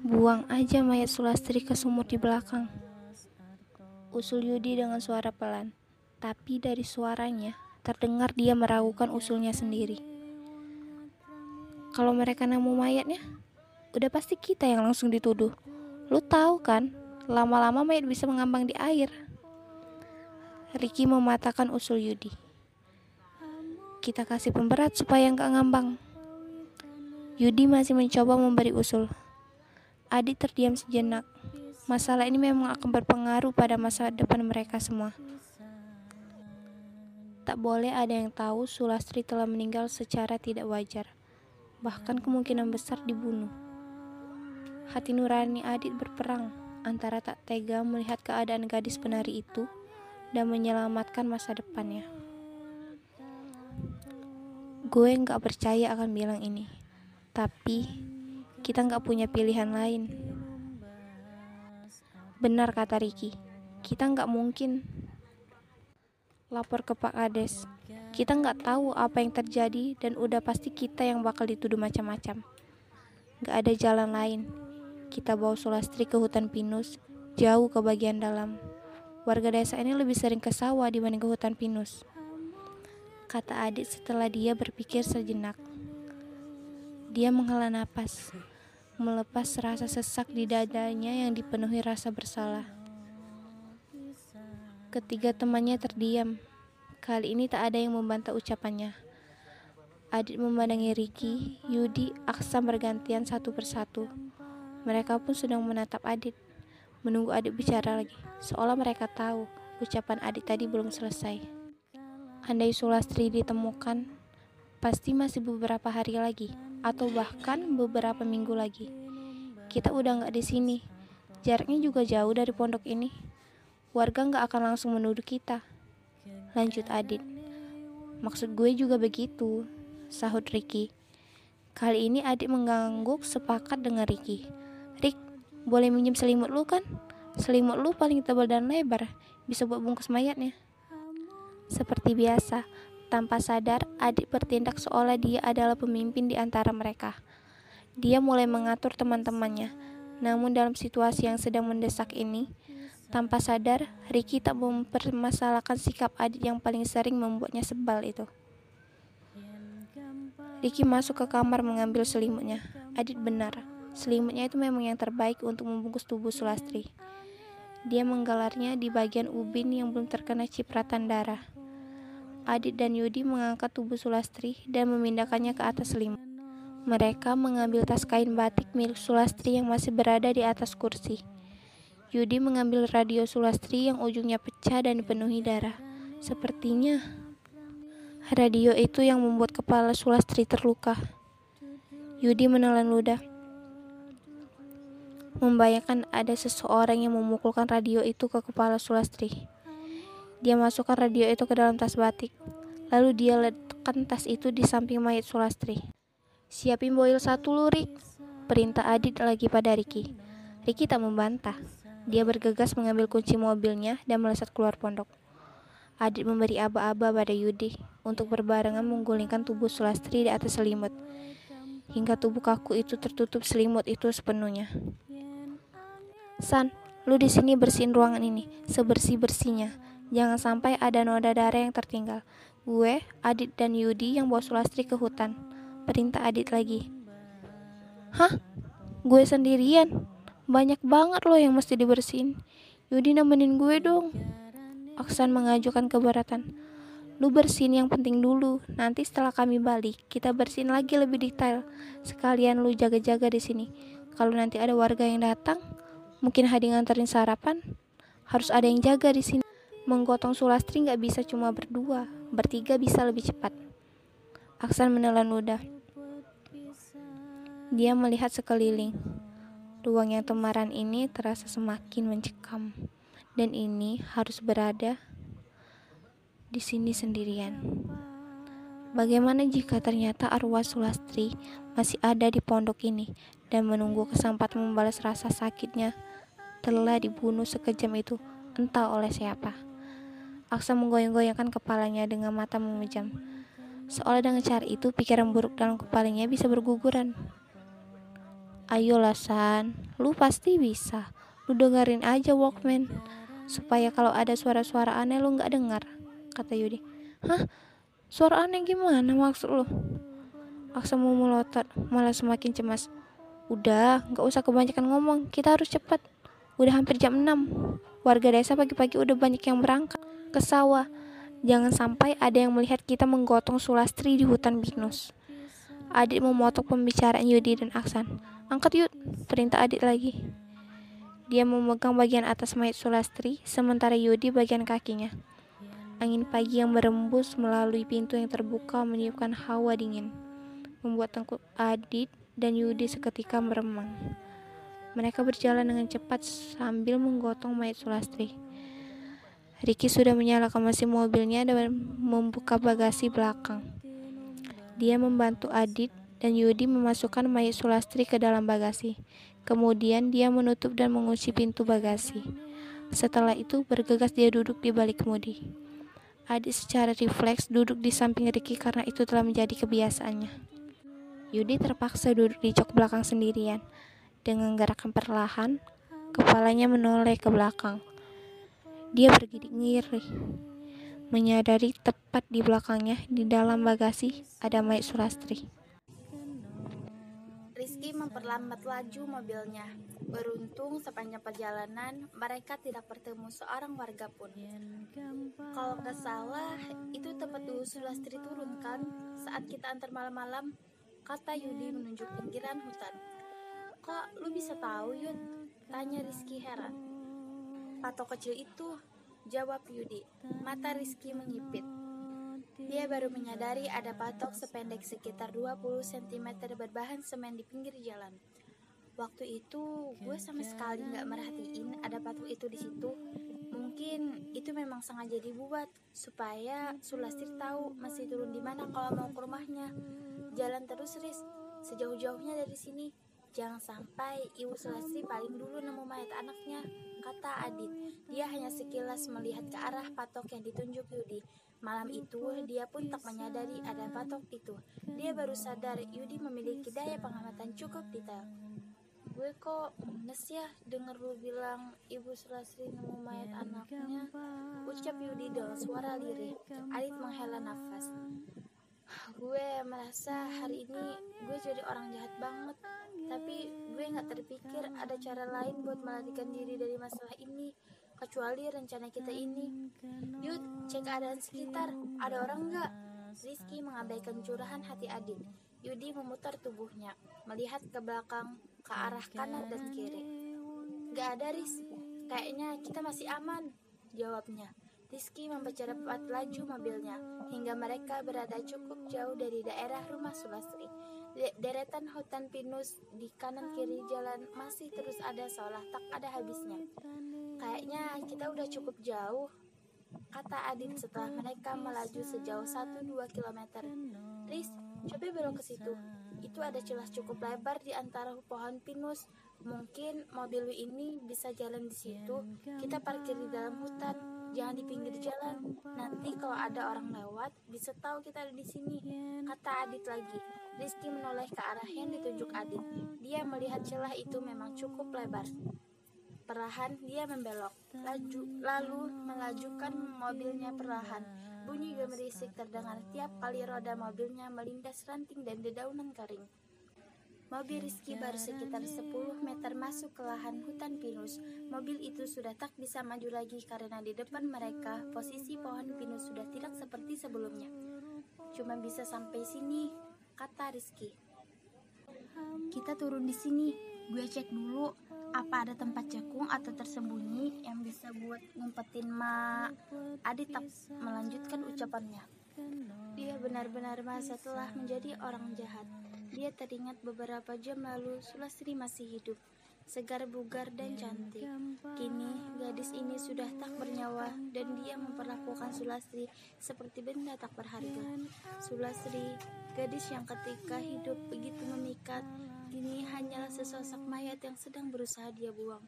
buang aja mayat Sulastri ke sumur di belakang. Usul Yudi dengan suara pelan, tapi dari suaranya terdengar dia meragukan usulnya sendiri. Kalau mereka nemu mayatnya, udah pasti kita yang langsung dituduh. Lu tahu kan, lama-lama mayat bisa mengambang di air. Ricky mematahkan usul Yudi. Kita kasih pemberat supaya nggak ngambang. Yudi masih mencoba memberi usul. Adi terdiam sejenak. Masalah ini memang akan berpengaruh pada masa depan mereka semua. Tak boleh ada yang tahu Sulastri telah meninggal secara tidak wajar, bahkan kemungkinan besar dibunuh. Hati nurani Adit berperang antara tak tega melihat keadaan gadis penari itu dan menyelamatkan masa depannya. Gue nggak percaya akan bilang ini, tapi kita nggak punya pilihan lain. Benar kata Ricky, kita nggak mungkin lapor ke Pak Kades. Kita nggak tahu apa yang terjadi dan udah pasti kita yang bakal dituduh macam-macam. Gak ada jalan lain. Kita bawa Sulastri ke hutan pinus, jauh ke bagian dalam. Warga desa ini lebih sering ke sawah dibanding ke hutan pinus. Kata adik setelah dia berpikir sejenak. Dia menghela napas, melepas rasa sesak di dadanya yang dipenuhi rasa bersalah. Ketiga temannya terdiam. Kali ini tak ada yang membantah ucapannya. Adit memandangi Ricky, Yudi, Aksa bergantian satu persatu. Mereka pun sedang menatap Adit, menunggu Adit bicara lagi, seolah mereka tahu ucapan Adit tadi belum selesai. Andai Sulastri ditemukan, pasti masih beberapa hari lagi, atau bahkan beberapa minggu lagi. Kita udah nggak di sini, jaraknya juga jauh dari pondok ini warga nggak akan langsung menuduh kita. Lanjut Adit. Maksud gue juga begitu, sahut Ricky. Kali ini Adit mengganggu sepakat dengan Ricky. Boleh minjem selimut lu kan? Selimut lu paling tebal dan lebar, bisa buat bungkus mayatnya. Seperti biasa, tanpa sadar, Adit bertindak seolah dia adalah pemimpin di antara mereka. Dia mulai mengatur teman-temannya, namun dalam situasi yang sedang mendesak ini, tanpa sadar, Ricky tak mempermasalahkan sikap Adit yang paling sering membuatnya sebal itu. Ricky masuk ke kamar mengambil selimutnya. Adit benar, selimutnya itu memang yang terbaik untuk membungkus tubuh Sulastri. Dia menggalarnya di bagian ubin yang belum terkena cipratan darah. Adit dan Yudi mengangkat tubuh Sulastri dan memindahkannya ke atas selimut. Mereka mengambil tas kain batik milik Sulastri yang masih berada di atas kursi. Yudi mengambil radio Sulastri yang ujungnya pecah dan dipenuhi darah. Sepertinya radio itu yang membuat kepala Sulastri terluka. Yudi menelan ludah. Membayangkan ada seseorang yang memukulkan radio itu ke kepala Sulastri. Dia masukkan radio itu ke dalam tas batik. Lalu dia letakkan tas itu di samping mayat Sulastri. Siapin boil satu lurik, perintah Adit lagi pada Riki. Riki tak membantah. Dia bergegas mengambil kunci mobilnya dan melesat keluar pondok. Adit memberi aba-aba pada Yudi untuk berbarengan menggulingkan tubuh Sulastri di atas selimut. Hingga tubuh kaku itu tertutup selimut itu sepenuhnya. San, lu di sini bersihin ruangan ini, sebersih-bersihnya. Jangan sampai ada noda darah yang tertinggal. Gue, Adit, dan Yudi yang bawa Sulastri ke hutan. Perintah Adit lagi. Hah? Gue sendirian? Banyak banget loh yang mesti dibersihin. Yudi nemenin gue dong. Aksan mengajukan keberatan. Lu bersihin yang penting dulu. Nanti setelah kami balik, kita bersihin lagi lebih detail. Sekalian lu jaga-jaga di sini. Kalau nanti ada warga yang datang, mungkin Hadi nganterin sarapan, harus ada yang jaga di sini. Menggotong Sulastri nggak bisa cuma berdua, bertiga bisa lebih cepat. Aksan menelan ludah. Dia melihat sekeliling. Ruang yang temaran ini terasa semakin mencekam. dan ini harus berada di sini sendirian. Bagaimana jika ternyata arwah Sulastri masih ada di pondok ini dan menunggu kesempatan membalas rasa sakitnya telah dibunuh sekejam itu entah oleh siapa. Aksa menggoyang-goyangkan kepalanya dengan mata memejam. Seolah dengan cara itu pikiran buruk dalam kepalanya bisa berguguran. Ayolah San, lu pasti bisa. Lu dengerin aja Walkman supaya kalau ada suara-suara aneh lu nggak dengar kata Yudi hah suara aneh gimana maksud lu Aksa mau melotot malah semakin cemas udah nggak usah kebanyakan ngomong kita harus cepat udah hampir jam 6 warga desa pagi-pagi udah banyak yang berangkat ke sawah jangan sampai ada yang melihat kita menggotong Sulastri di hutan binus Adit memotong pembicaraan Yudi dan Aksan. Angkat Yud, perintah Adit lagi. Dia memegang bagian atas mayat Sulastri, sementara Yudi bagian kakinya. Angin pagi yang berembus melalui pintu yang terbuka meniupkan hawa dingin, membuat tengkuk Adit dan Yudi seketika meremang. Mereka berjalan dengan cepat sambil menggotong mayat Sulastri. Ricky sudah menyalakan mesin mobilnya dan membuka bagasi belakang. Dia membantu Adit dan Yudi memasukkan mayat Sulastri ke dalam bagasi. Kemudian dia menutup dan mengunci pintu bagasi. Setelah itu bergegas dia duduk di balik kemudi. Adit secara refleks duduk di samping Ricky karena itu telah menjadi kebiasaannya. Yudi terpaksa duduk di jok belakang sendirian. Dengan gerakan perlahan, kepalanya menoleh ke belakang. Dia bergidik ngiri, menyadari tepat di belakangnya di dalam bagasi ada mayat Sulastri. Rizky memperlambat laju mobilnya. Beruntung sepanjang perjalanan mereka tidak bertemu seorang warga pun. Kalau nggak salah, itu tempat dulu Sulastri turun kan? Saat kita antar malam-malam, kata Yudi menunjuk pinggiran hutan. Kok lu bisa tahu Yud? Tanya Rizky heran. Patok kecil itu, jawab Yudi. Mata Rizky menyipit. Dia baru menyadari ada patok sependek sekitar 20 cm berbahan semen di pinggir jalan. Waktu itu gue sama sekali nggak merhatiin ada patok itu di situ. Mungkin itu memang sengaja dibuat supaya Sulastri tahu masih turun di mana kalau mau ke rumahnya. Jalan terus Riz, sejauh-jauhnya dari sini. Jangan sampai Ibu Sulastri paling dulu nemu mayat anaknya, kata Adit. Dia hanya sekilas melihat ke arah patok yang ditunjuk Yudi. Malam itu, dia pun tak menyadari ada patok itu. Dia baru sadar Yudi memiliki daya pengamatan cukup detail. Gue kok munes ya denger lu bilang ibu Sulasri nemu mayat anaknya. Ucap Yudi dengan suara lirih. Alit menghela nafas. Gue merasa hari ini gue jadi orang jahat banget. Tapi gue gak terpikir ada cara lain buat melarikan diri dari masalah ini kecuali rencana kita ini. Yud, cek keadaan sekitar, ada orang nggak? Rizky mengabaikan curahan hati Adit. Yudi memutar tubuhnya, melihat ke belakang, ke arah kanan dan kiri. Gak ada Riz, kayaknya kita masih aman, jawabnya. Rizky mempercepat laju mobilnya, hingga mereka berada cukup jauh dari daerah rumah Sulastri. Deretan hutan pinus di kanan kiri jalan masih terus ada seolah tak ada habisnya. Kayaknya kita udah cukup jauh, kata Adit setelah mereka melaju sejauh 1-2 km. Riz, coba belok ke situ. Itu ada celah cukup lebar di antara pohon pinus. Mungkin mobil ini bisa jalan di situ. Kita parkir di dalam hutan, jangan di pinggir jalan. Nanti kalau ada orang lewat, bisa tahu kita ada di sini. Kata Adit lagi. Rizky menoleh ke arah yang ditunjuk Adit. Dia melihat celah itu memang cukup lebar. Perlahan dia membelok, laju, lalu melajukan mobilnya perlahan. Bunyi gemerisik terdengar tiap kali roda mobilnya melindas ranting dan dedaunan kering. Mobil Rizky baru sekitar 10 meter masuk ke lahan hutan pinus. Mobil itu sudah tak bisa maju lagi karena di depan mereka posisi pohon pinus sudah tidak seperti sebelumnya. Cuma bisa sampai sini, kata Rizky. Kita turun di sini, gue cek dulu apa ada tempat cekung atau tersembunyi yang bisa buat ngumpetin ma. Adit tak melanjutkan ucapannya. Dia benar-benar merasa telah menjadi orang jahat. Dia teringat beberapa jam lalu Sulastri masih hidup segar bugar dan cantik. Kini gadis ini sudah tak bernyawa dan dia memperlakukan Sulastri seperti benda tak berharga. Sulastri, gadis yang ketika hidup begitu memikat, kini hanyalah sesosok mayat yang sedang berusaha dia buang.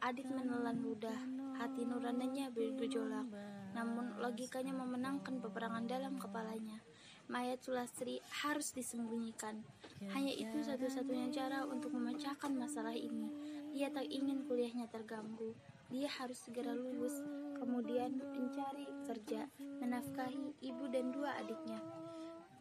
Adit menelan ludah, hati nuraninya bergejolak, namun logikanya memenangkan peperangan dalam kepalanya. Mayat Sulastri harus disembunyikan. Hanya itu satu-satunya cara untuk memecahkan masalah ini. Dia tak ingin kuliahnya terganggu. Dia harus segera lulus, kemudian mencari kerja, menafkahi ibu dan dua adiknya.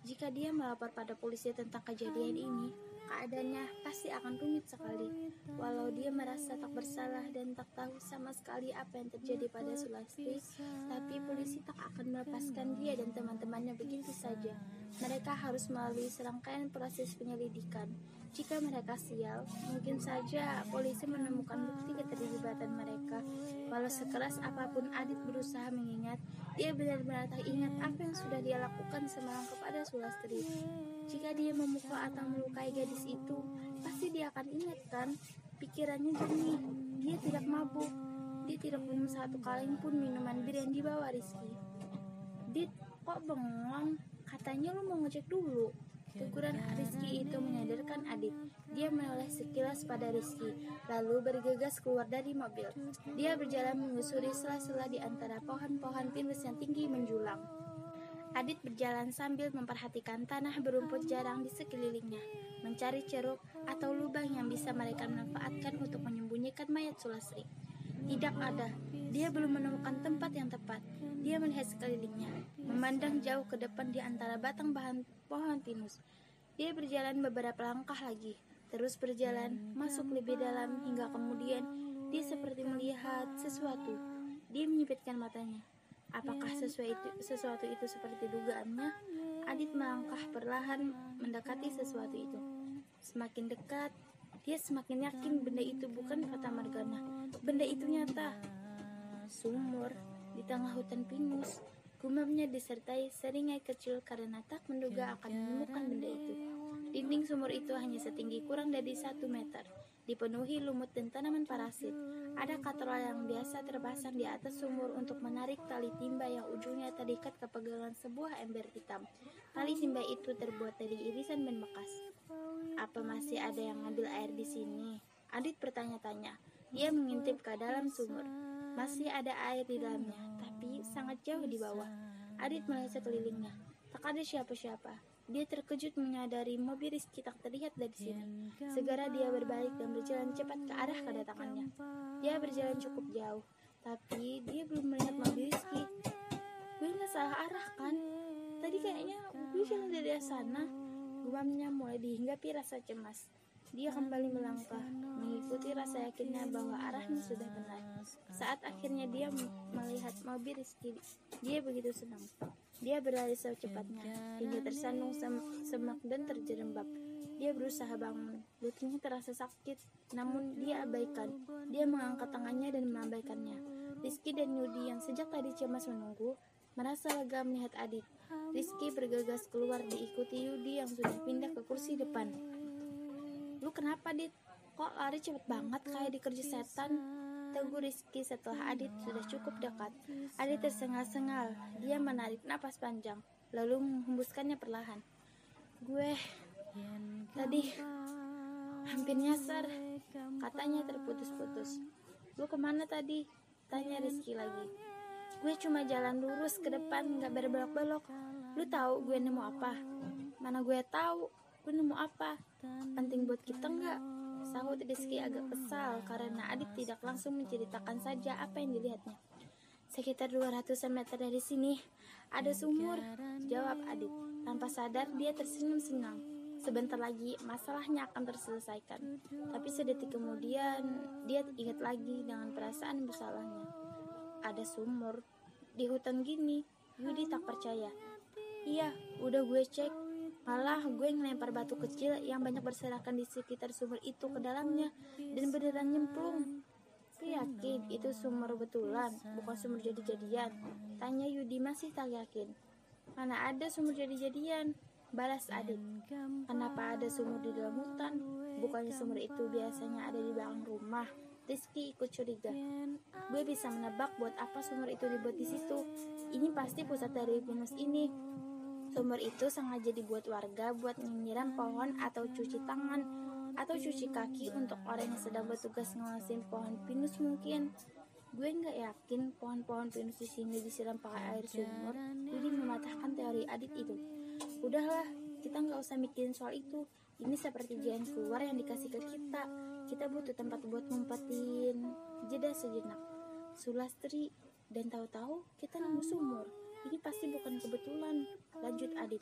Jika dia melapor pada polisi tentang kejadian ini, keadaannya pasti akan rumit sekali. Walau dia merasa tak bersalah dan tak tahu sama sekali apa yang terjadi pada Sulastri, tapi polisi tak akan melepaskan dia dan teman-temannya begitu saja. Mereka harus melalui serangkaian proses penyelidikan. Jika mereka sial, mungkin saja polisi menemukan bukti keterlibatan mereka. Walau sekeras apa pun Adit berusaha mengingat, dia benar-benar tak ingat apa yang sudah dia lakukan semalam kepada Sulastri. Jika dia memukul atau melukai gadis itu, pasti dia akan ingat kan? Pikirannya jernih, dia tidak mabuk. Dia tidak minum satu kaleng pun minuman bir yang dibawa Rizky. Dit, kok bengong? Katanya lu mau ngecek dulu. Teguran Rizky itu menyadarkan Adit. Dia menoleh sekilas pada Rizky, lalu bergegas keluar dari mobil. Dia berjalan menyusuri sela-sela di antara pohon-pohon pinus yang tinggi menjulang. Adit berjalan sambil memperhatikan tanah berumput jarang di sekelilingnya, mencari ceruk atau lubang yang bisa mereka manfaatkan untuk menyembunyikan mayat Sulasri. Tidak ada, dia belum menemukan tempat yang tepat. Dia melihat sekelilingnya, memandang jauh ke depan di antara batang bahan pohon pinus. Dia berjalan beberapa langkah lagi, terus berjalan, masuk lebih dalam hingga kemudian dia seperti melihat sesuatu. Dia menyipitkan matanya. Apakah sesuatu itu, sesuatu itu seperti dugaannya? Adit melangkah perlahan mendekati sesuatu itu. Semakin dekat, dia semakin yakin benda itu bukan kata Margana. Benda itu nyata. Sumur di tengah hutan pinus. Gumamnya disertai seringai kecil karena tak menduga akan menemukan benda itu. Dinding sumur itu hanya setinggi kurang dari satu meter dipenuhi lumut dan tanaman parasit. Ada katrol yang biasa terpasang di atas sumur untuk menarik tali timba yang ujungnya terikat ke pegangan sebuah ember hitam. Tali timba itu terbuat dari irisan ban bekas. Apa masih ada yang ngambil air di sini? Adit bertanya-tanya. Dia mengintip ke dalam sumur. Masih ada air di dalamnya, tapi sangat jauh di bawah. Adit melihat sekelilingnya. Tak ada siapa-siapa. Dia terkejut menyadari mobil Rizky tak terlihat dari sini. Segera dia berbalik dan berjalan cepat ke arah kedatangannya. Dia berjalan cukup jauh, tapi dia belum melihat mobil Rizky. Gue nggak salah arah kan? Tadi kayaknya gue jalan dari sana. Guamnya mulai dihinggapi rasa cemas. Dia kembali melangkah, mengikuti rasa yakinnya bahwa arahnya sudah benar. Saat akhirnya dia melihat mobil Rizky, dia begitu senang. Dia berlari secepatnya hingga tersandung sem semak dan terjerembab. Dia berusaha bangun. Lututnya terasa sakit, namun dia abaikan. Dia mengangkat tangannya dan mengabaikannya. Rizky dan Yudi yang sejak tadi cemas menunggu, merasa lega melihat Adit. Rizky bergegas keluar diikuti Yudi yang sudah pindah ke kursi depan. Lu kenapa, Dit? Kok lari cepet banget kayak dikerja setan? Teguh Rizky setelah Adit sudah cukup dekat. Adit tersengal-sengal. Dia menarik napas panjang, lalu menghembuskannya perlahan. Gue tadi hampir nyasar, katanya terputus-putus. Lu ke mana tadi? Tanya Rizky lagi. Gue cuma jalan lurus ke depan, gak berbelok-belok. Lu tahu gue nemu apa? Mana gue tahu? Gue nemu apa? Penting buat kita nggak? Sahut Rizky agak kesal karena Adit tidak langsung menceritakan saja apa yang dilihatnya. Sekitar 200 meter dari sini ada sumur, jawab Adit. Tanpa sadar dia tersenyum senang. Sebentar lagi masalahnya akan terselesaikan. Tapi sedetik kemudian dia ingat lagi dengan perasaan bersalahnya. Ada sumur di hutan gini. Yudi tak percaya. Iya, udah gue cek Malah gue ngelempar batu kecil yang banyak berserakan di sekitar sumur itu ke dalamnya dan beneran nyemplung. Gue yakin itu sumur betulan, bukan sumur jadi-jadian. Tanya Yudi masih tak yakin. Mana ada sumur jadi-jadian? Balas Adit. Kenapa ada sumur di dalam hutan? Bukannya sumur itu biasanya ada di belakang rumah. Rizky ikut curiga. Gue bisa menebak buat apa sumur itu dibuat di situ. Ini pasti pusat dari pinus ini. Sumur itu sengaja dibuat warga buat menyiram pohon atau cuci tangan atau cuci kaki untuk orang yang sedang bertugas ngawasin pohon pinus mungkin. Gue nggak yakin pohon-pohon pinus di sini disiram pakai air sumur. Jadi mematahkan teori Adit itu. Udahlah, kita nggak usah mikirin soal itu. Ini seperti jalan keluar yang dikasih ke kita. Kita butuh tempat buat ngumpetin. Jeda sejenak. Sulastri dan tahu-tahu kita nemu sumur. Ini pasti bukan kebetulan. Lanjut Adit.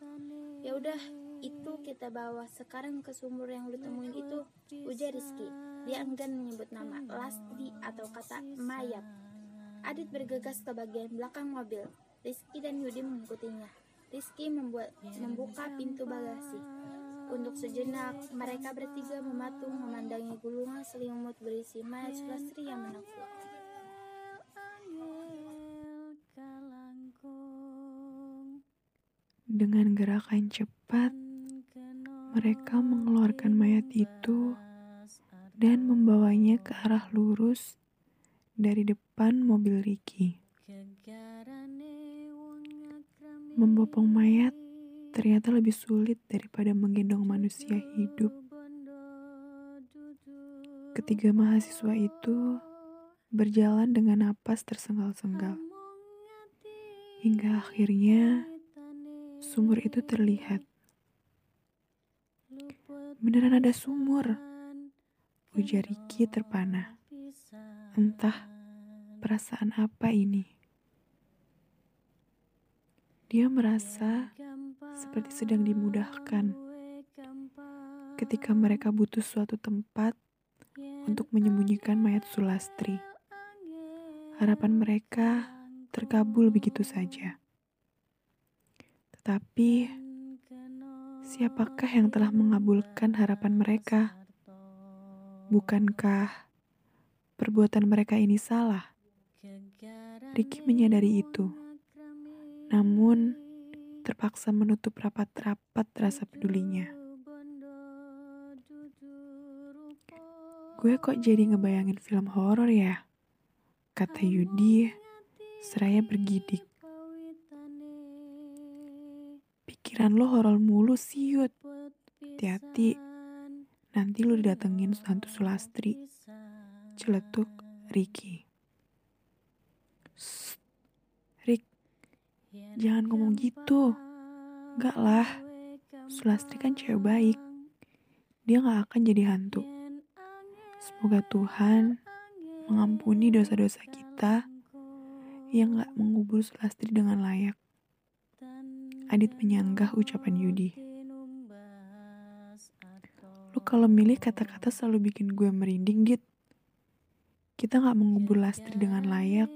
Ya udah, itu kita bawa sekarang ke sumur yang lu temuin itu. Ujar Rizky. Dia enggan menyebut nama Lastri atau kata mayat. Adit bergegas ke bagian belakang mobil. Rizky dan Yudi mengikutinya. Rizky membuat membuka pintu bagasi. Untuk sejenak, mereka bertiga mematung memandangi gulungan selimut berisi mayat Sulastri yang menakut. Dengan gerakan cepat, mereka mengeluarkan mayat itu dan membawanya ke arah lurus dari depan mobil Ricky. Membopong mayat ternyata lebih sulit daripada menggendong manusia hidup. Ketiga mahasiswa itu berjalan dengan napas tersengal-sengal. Hingga akhirnya sumur itu terlihat. Beneran ada sumur, ujar Riki terpana. Entah perasaan apa ini. Dia merasa seperti sedang dimudahkan ketika mereka butuh suatu tempat untuk menyembunyikan mayat Sulastri. Harapan mereka terkabul begitu saja. Tetapi, siapakah yang telah mengabulkan harapan mereka? Bukankah perbuatan mereka ini salah? Ricky menyadari itu. Namun, terpaksa menutup rapat-rapat rasa pedulinya. Gue kok jadi ngebayangin film horor ya? Kata Yudi, seraya bergidik. Pikiran lo horor mulu sih, Yud. Hati-hati, nanti lo didatengin hantu Sulastri. Celetuk Ricky. Jangan ngomong gitu. Enggak lah. Sulastri kan cewek baik. Dia gak akan jadi hantu. Semoga Tuhan mengampuni dosa-dosa kita yang gak mengubur Sulastri dengan layak. Adit menyanggah ucapan Yudi. Lu kalau milih kata-kata selalu bikin gue merinding, Dit. Kita gak mengubur Lastri dengan layak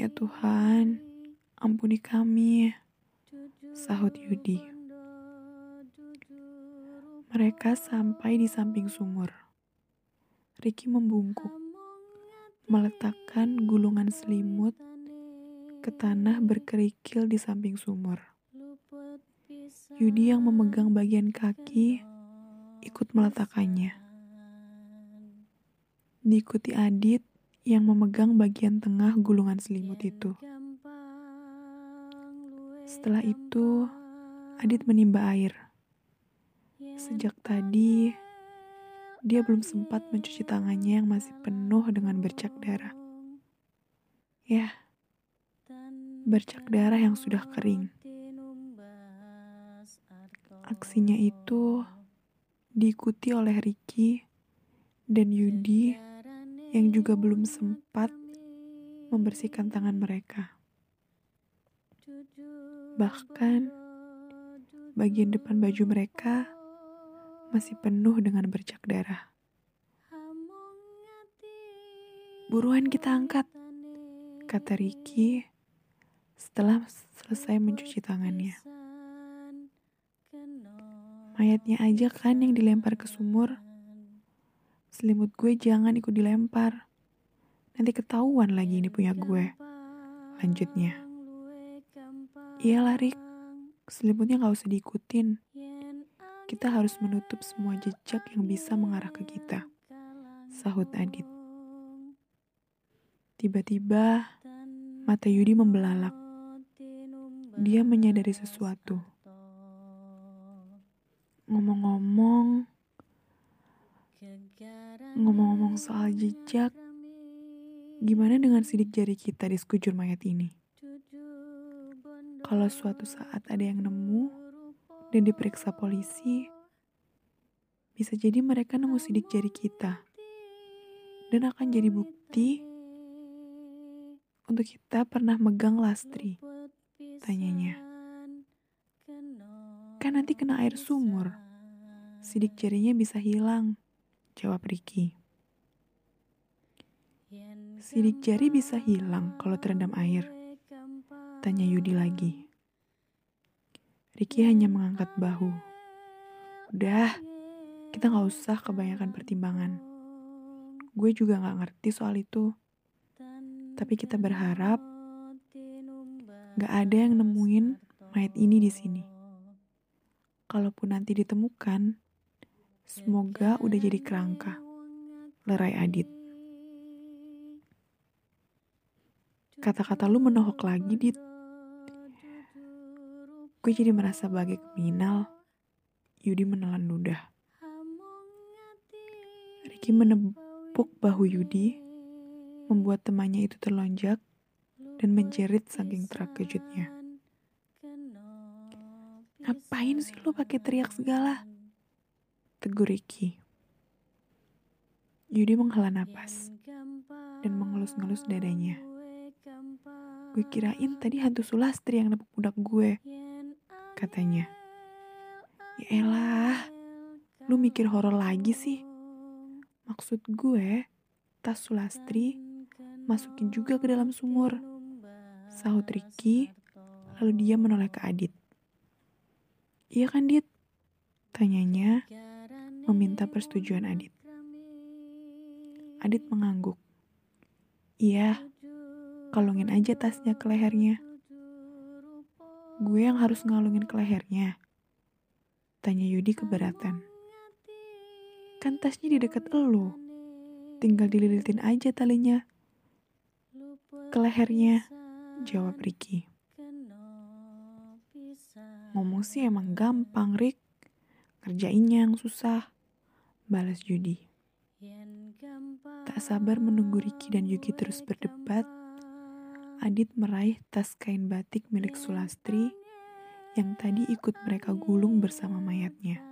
Ya Tuhan, ampuni kami, sahut Yudi. Mereka sampai di samping sumur. Ricky membungkuk, meletakkan gulungan selimut ke tanah berkerikil di samping sumur. Yudi yang memegang bagian kaki ikut meletakkannya. Diikuti Adit yang memegang bagian tengah gulungan selimut itu. Setelah itu, Adit menimba air. Sejak tadi, dia belum sempat mencuci tangannya yang masih penuh dengan bercak darah. Ya, bercak darah yang sudah kering. Aksinya itu diikuti oleh Ricky dan Yudi yang juga belum sempat membersihkan tangan mereka. Bahkan bagian depan baju mereka masih penuh dengan bercak darah. Buruan kita angkat, kata Ricky setelah selesai mencuci tangannya. Mayatnya aja kan yang dilempar ke sumur. Selimut gue jangan ikut dilempar. Nanti ketahuan lagi ini punya gue. Lanjutnya. Iya Rik, selimutnya gak usah diikutin. Kita harus menutup semua jejak yang bisa mengarah ke kita. Sahut Adit. Tiba-tiba, mata Yudi membelalak. Dia menyadari sesuatu. Ngomong-ngomong, ngomong-ngomong soal jejak, gimana dengan sidik jari kita di sekujur mayat ini? Kalau suatu saat ada yang nemu dan diperiksa polisi, bisa jadi mereka nemu sidik jari kita dan akan jadi bukti untuk kita pernah megang lastri. Tanyanya. Kan nanti kena air sumur. Sidik jarinya bisa hilang. Jawab Ricky. Sidik jari bisa hilang kalau terendam air. Tanya Yudi lagi. Ricky hanya mengangkat bahu. Udah, kita gak usah kebanyakan pertimbangan. Gue juga gak ngerti soal itu. Tapi kita berharap gak ada yang nemuin mayat ini di sini. Kalaupun nanti ditemukan, semoga udah jadi kerangka. Lerai Adit. Kata-kata lu menohok lagi, Dit. Gue jadi merasa bagai kriminal. Yudi menelan ludah. Ricky menepuk bahu Yudi, membuat temannya itu terlonjak dan menjerit saking terkejutnya. Ngapain sih lo pakai teriak segala? Tegur Ricky. Yudi menghela napas dan mengelus-ngelus dadanya. Gue kirain tadi hantu Sulastri yang nepuk pundak gue katanya. Ya elah, lu mikir horor lagi sih. Maksud gue, tas Sulastri masukin juga ke dalam sumur. Sahut Ricky, lalu dia menoleh ke Adit. Iya kan, Dit? Tanyanya, meminta persetujuan Adit. Adit mengangguk. Iya, kalungin aja tasnya ke lehernya. Gue yang harus ngalungin ke lehernya. Tanya Yudi keberatan. Kan tasnya di dekat elu. Tinggal dililitin aja talinya. Ke lehernya, jawab Ricky. Ngomong sih emang gampang, Rick. Kerjainnya yang susah. Balas Yudi. Tak sabar menunggu Ricky dan Yuki terus berdebat, Adit meraih tas kain batik milik Sulastri yang tadi ikut mereka gulung bersama mayatnya.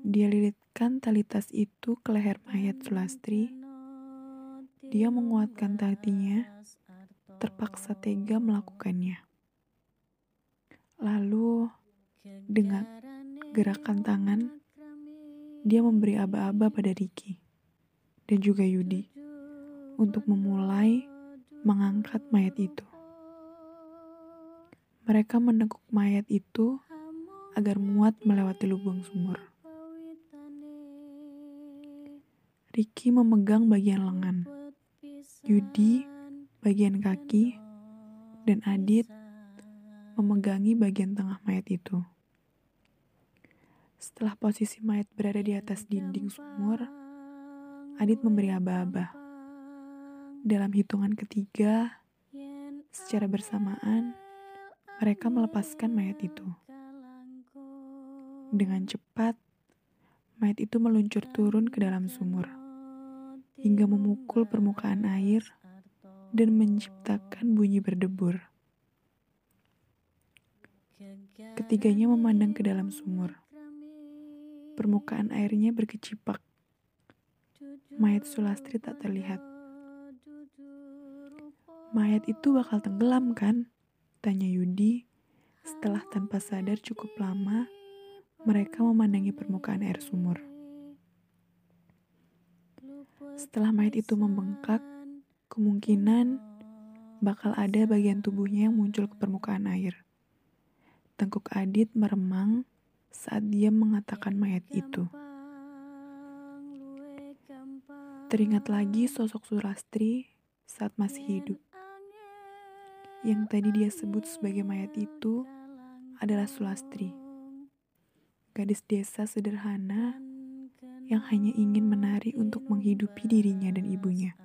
Dia lilitkan tali tas itu ke leher mayat Sulastri. Dia menguatkan talinya, terpaksa tega melakukannya. Lalu, dengan gerakan tangan, dia memberi aba-aba pada Ricky dan juga Yudi untuk memulai mengangkat mayat itu. Mereka menekuk mayat itu agar muat melewati lubang sumur. Ricky memegang bagian lengan, Yudi bagian kaki, dan Adit memegangi bagian tengah mayat itu. Setelah posisi mayat berada di atas dinding sumur, Adit memberi aba-aba. Dalam hitungan ketiga, secara bersamaan, mereka melepaskan mayat itu. Dengan cepat, mayat itu meluncur turun ke dalam sumur, hingga memukul permukaan air dan menciptakan bunyi berdebur. Ketiganya memandang ke dalam sumur. Permukaan airnya berkecipak. Mayat Sulastri tak terlihat. Mayat itu bakal tenggelam kan? Tanya Yudi setelah tanpa sadar cukup lama mereka memandangi permukaan air sumur. Setelah mayat itu membengkak, kemungkinan bakal ada bagian tubuhnya yang muncul ke permukaan air. Tengkuk Adit meremang saat dia mengatakan mayat itu. Teringat lagi sosok Surastri saat masih hidup yang tadi dia sebut sebagai mayat itu adalah Sulastri, gadis desa sederhana yang hanya ingin menari untuk menghidupi dirinya dan ibunya.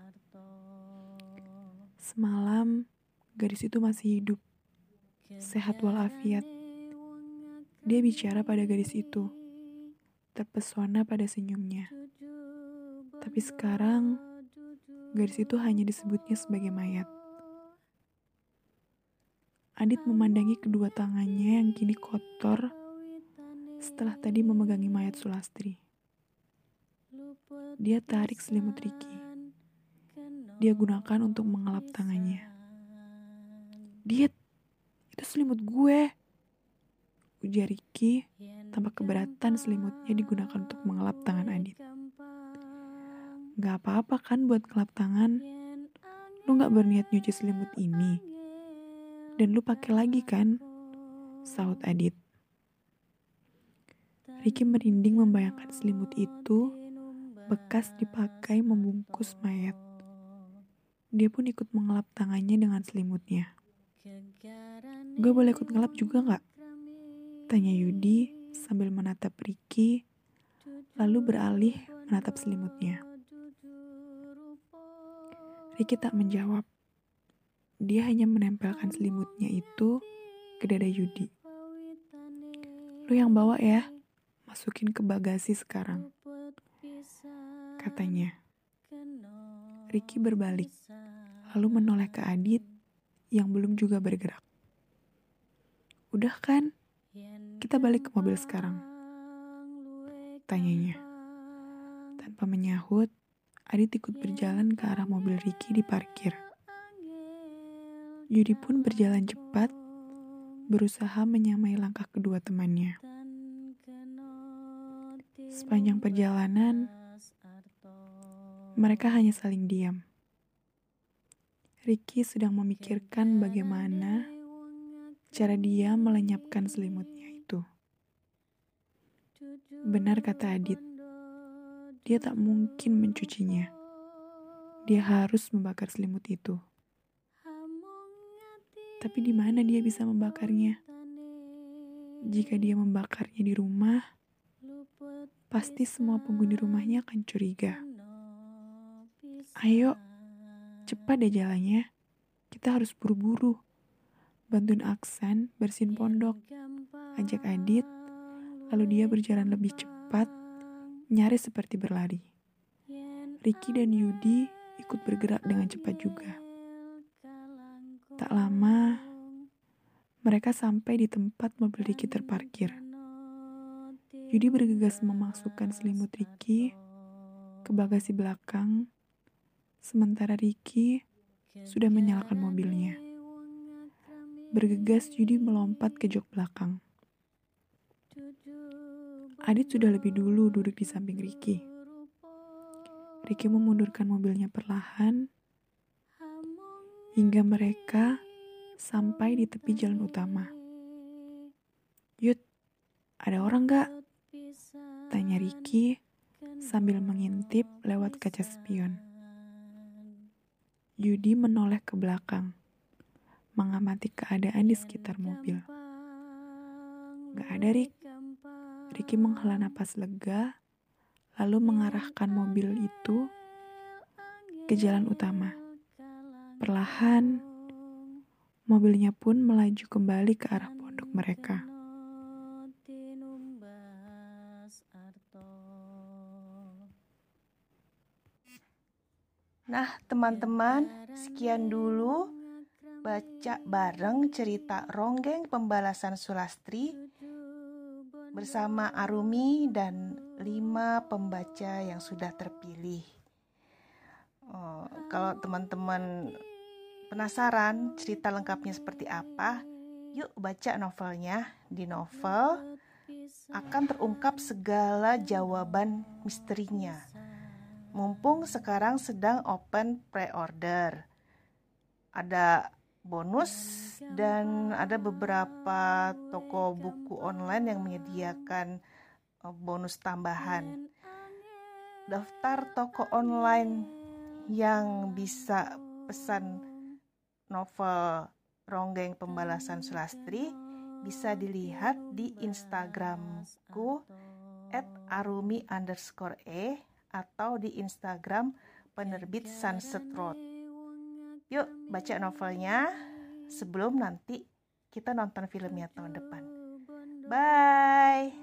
Semalam, gadis itu masih hidup, sehat walafiat. Dia bicara pada gadis itu, terpesona pada senyumnya. Tapi sekarang, gadis itu hanya disebutnya sebagai mayat. Adit memandangi kedua tangannya yang kini kotor setelah tadi memegangi mayat Sulastri. Dia tarik selimut Riki. Dia gunakan untuk mengelap tangannya. Diet, itu selimut gue. Ujar Riki tanpa keberatan selimutnya digunakan untuk mengelap tangan Adit. Gak apa-apa kan buat ngelap tangan? Lu gak berniat nyuci selimut ini? Dan lu pakai lagi kan? Sahut Adit. Ricky merinding membayangkan selimut itu bekas dipakai membungkus mayat. Dia pun ikut mengelap tangannya dengan selimutnya. Gue boleh ikut ngelap juga gak? Tanya Yudi sambil menatap Ricky, lalu beralih menatap selimutnya. Ricky tak menjawab. Dia hanya menempelkan selimutnya itu ke dada Yudi. Lu yang bawa ya, masukin ke bagasi sekarang. Katanya. Ricky berbalik, lalu menoleh ke Adit yang belum juga bergerak. Udah kan? Kita balik ke mobil sekarang. Tanyanya. Tanpa menyahut, Adit ikut berjalan ke arah mobil Ricky di parkir. Yudi pun berjalan cepat, berusaha menyamai langkah kedua temannya. Sepanjang perjalanan, mereka hanya saling diam. Ricky sedang memikirkan bagaimana cara dia melenyapkan selimutnya itu. Benar kata Adit, dia tak mungkin mencucinya. Dia harus membakar selimut itu. Tapi di mana dia bisa membakarnya? Jika dia membakarnya di rumah, pasti semua penghuni rumahnya akan curiga. Ayo, cepat deh jalannya. Kita harus buru-buru. Bantuin Aksan bersihin pondok. Ajak Adit, lalu dia berjalan lebih cepat nyaris seperti berlari. Ricky dan Yudi ikut bergerak dengan cepat juga. Tak lama, mereka sampai di tempat mobil Ricky terparkir. Yudi bergegas memasukkan selimut Ricky ke bagasi belakang, sementara Ricky sudah menyalakan mobilnya. Bergegas Yudi melompat ke jok belakang. Adit sudah lebih dulu duduk di samping Ricky. Ricky memundurkan mobilnya perlahan hingga mereka sampai di tepi jalan utama. Yud, ada orang gak? Tanya Ricky sambil mengintip lewat kaca spion. Yudi menoleh ke belakang, mengamati keadaan di sekitar mobil. Gak ada, Rick. Ricky menghela napas lega, lalu mengarahkan mobil itu ke jalan utama. Perlahan, mobilnya pun melaju kembali ke arah pondok mereka. Nah, teman-teman, sekian dulu baca bareng cerita Ronggeng Pembalasan Sulastri bersama Arumi dan lima pembaca yang sudah terpilih. Oh, kalau teman-teman penasaran cerita lengkapnya seperti apa, yuk baca novelnya. Di novel akan terungkap segala jawaban misterinya. Mumpung sekarang sedang open pre-order. Ada bonus dan ada beberapa toko buku online yang menyediakan eh, bonus tambahan. Daftar toko online yang bisa pesan novel Ronggeng Pembalasan Sulastri bisa dilihat di Instagramku at arumi underscore e atau di Instagram penerbit Sunset Road. Yuk baca novelnya sebelum nanti kita nonton filmnya tahun depan. Bye.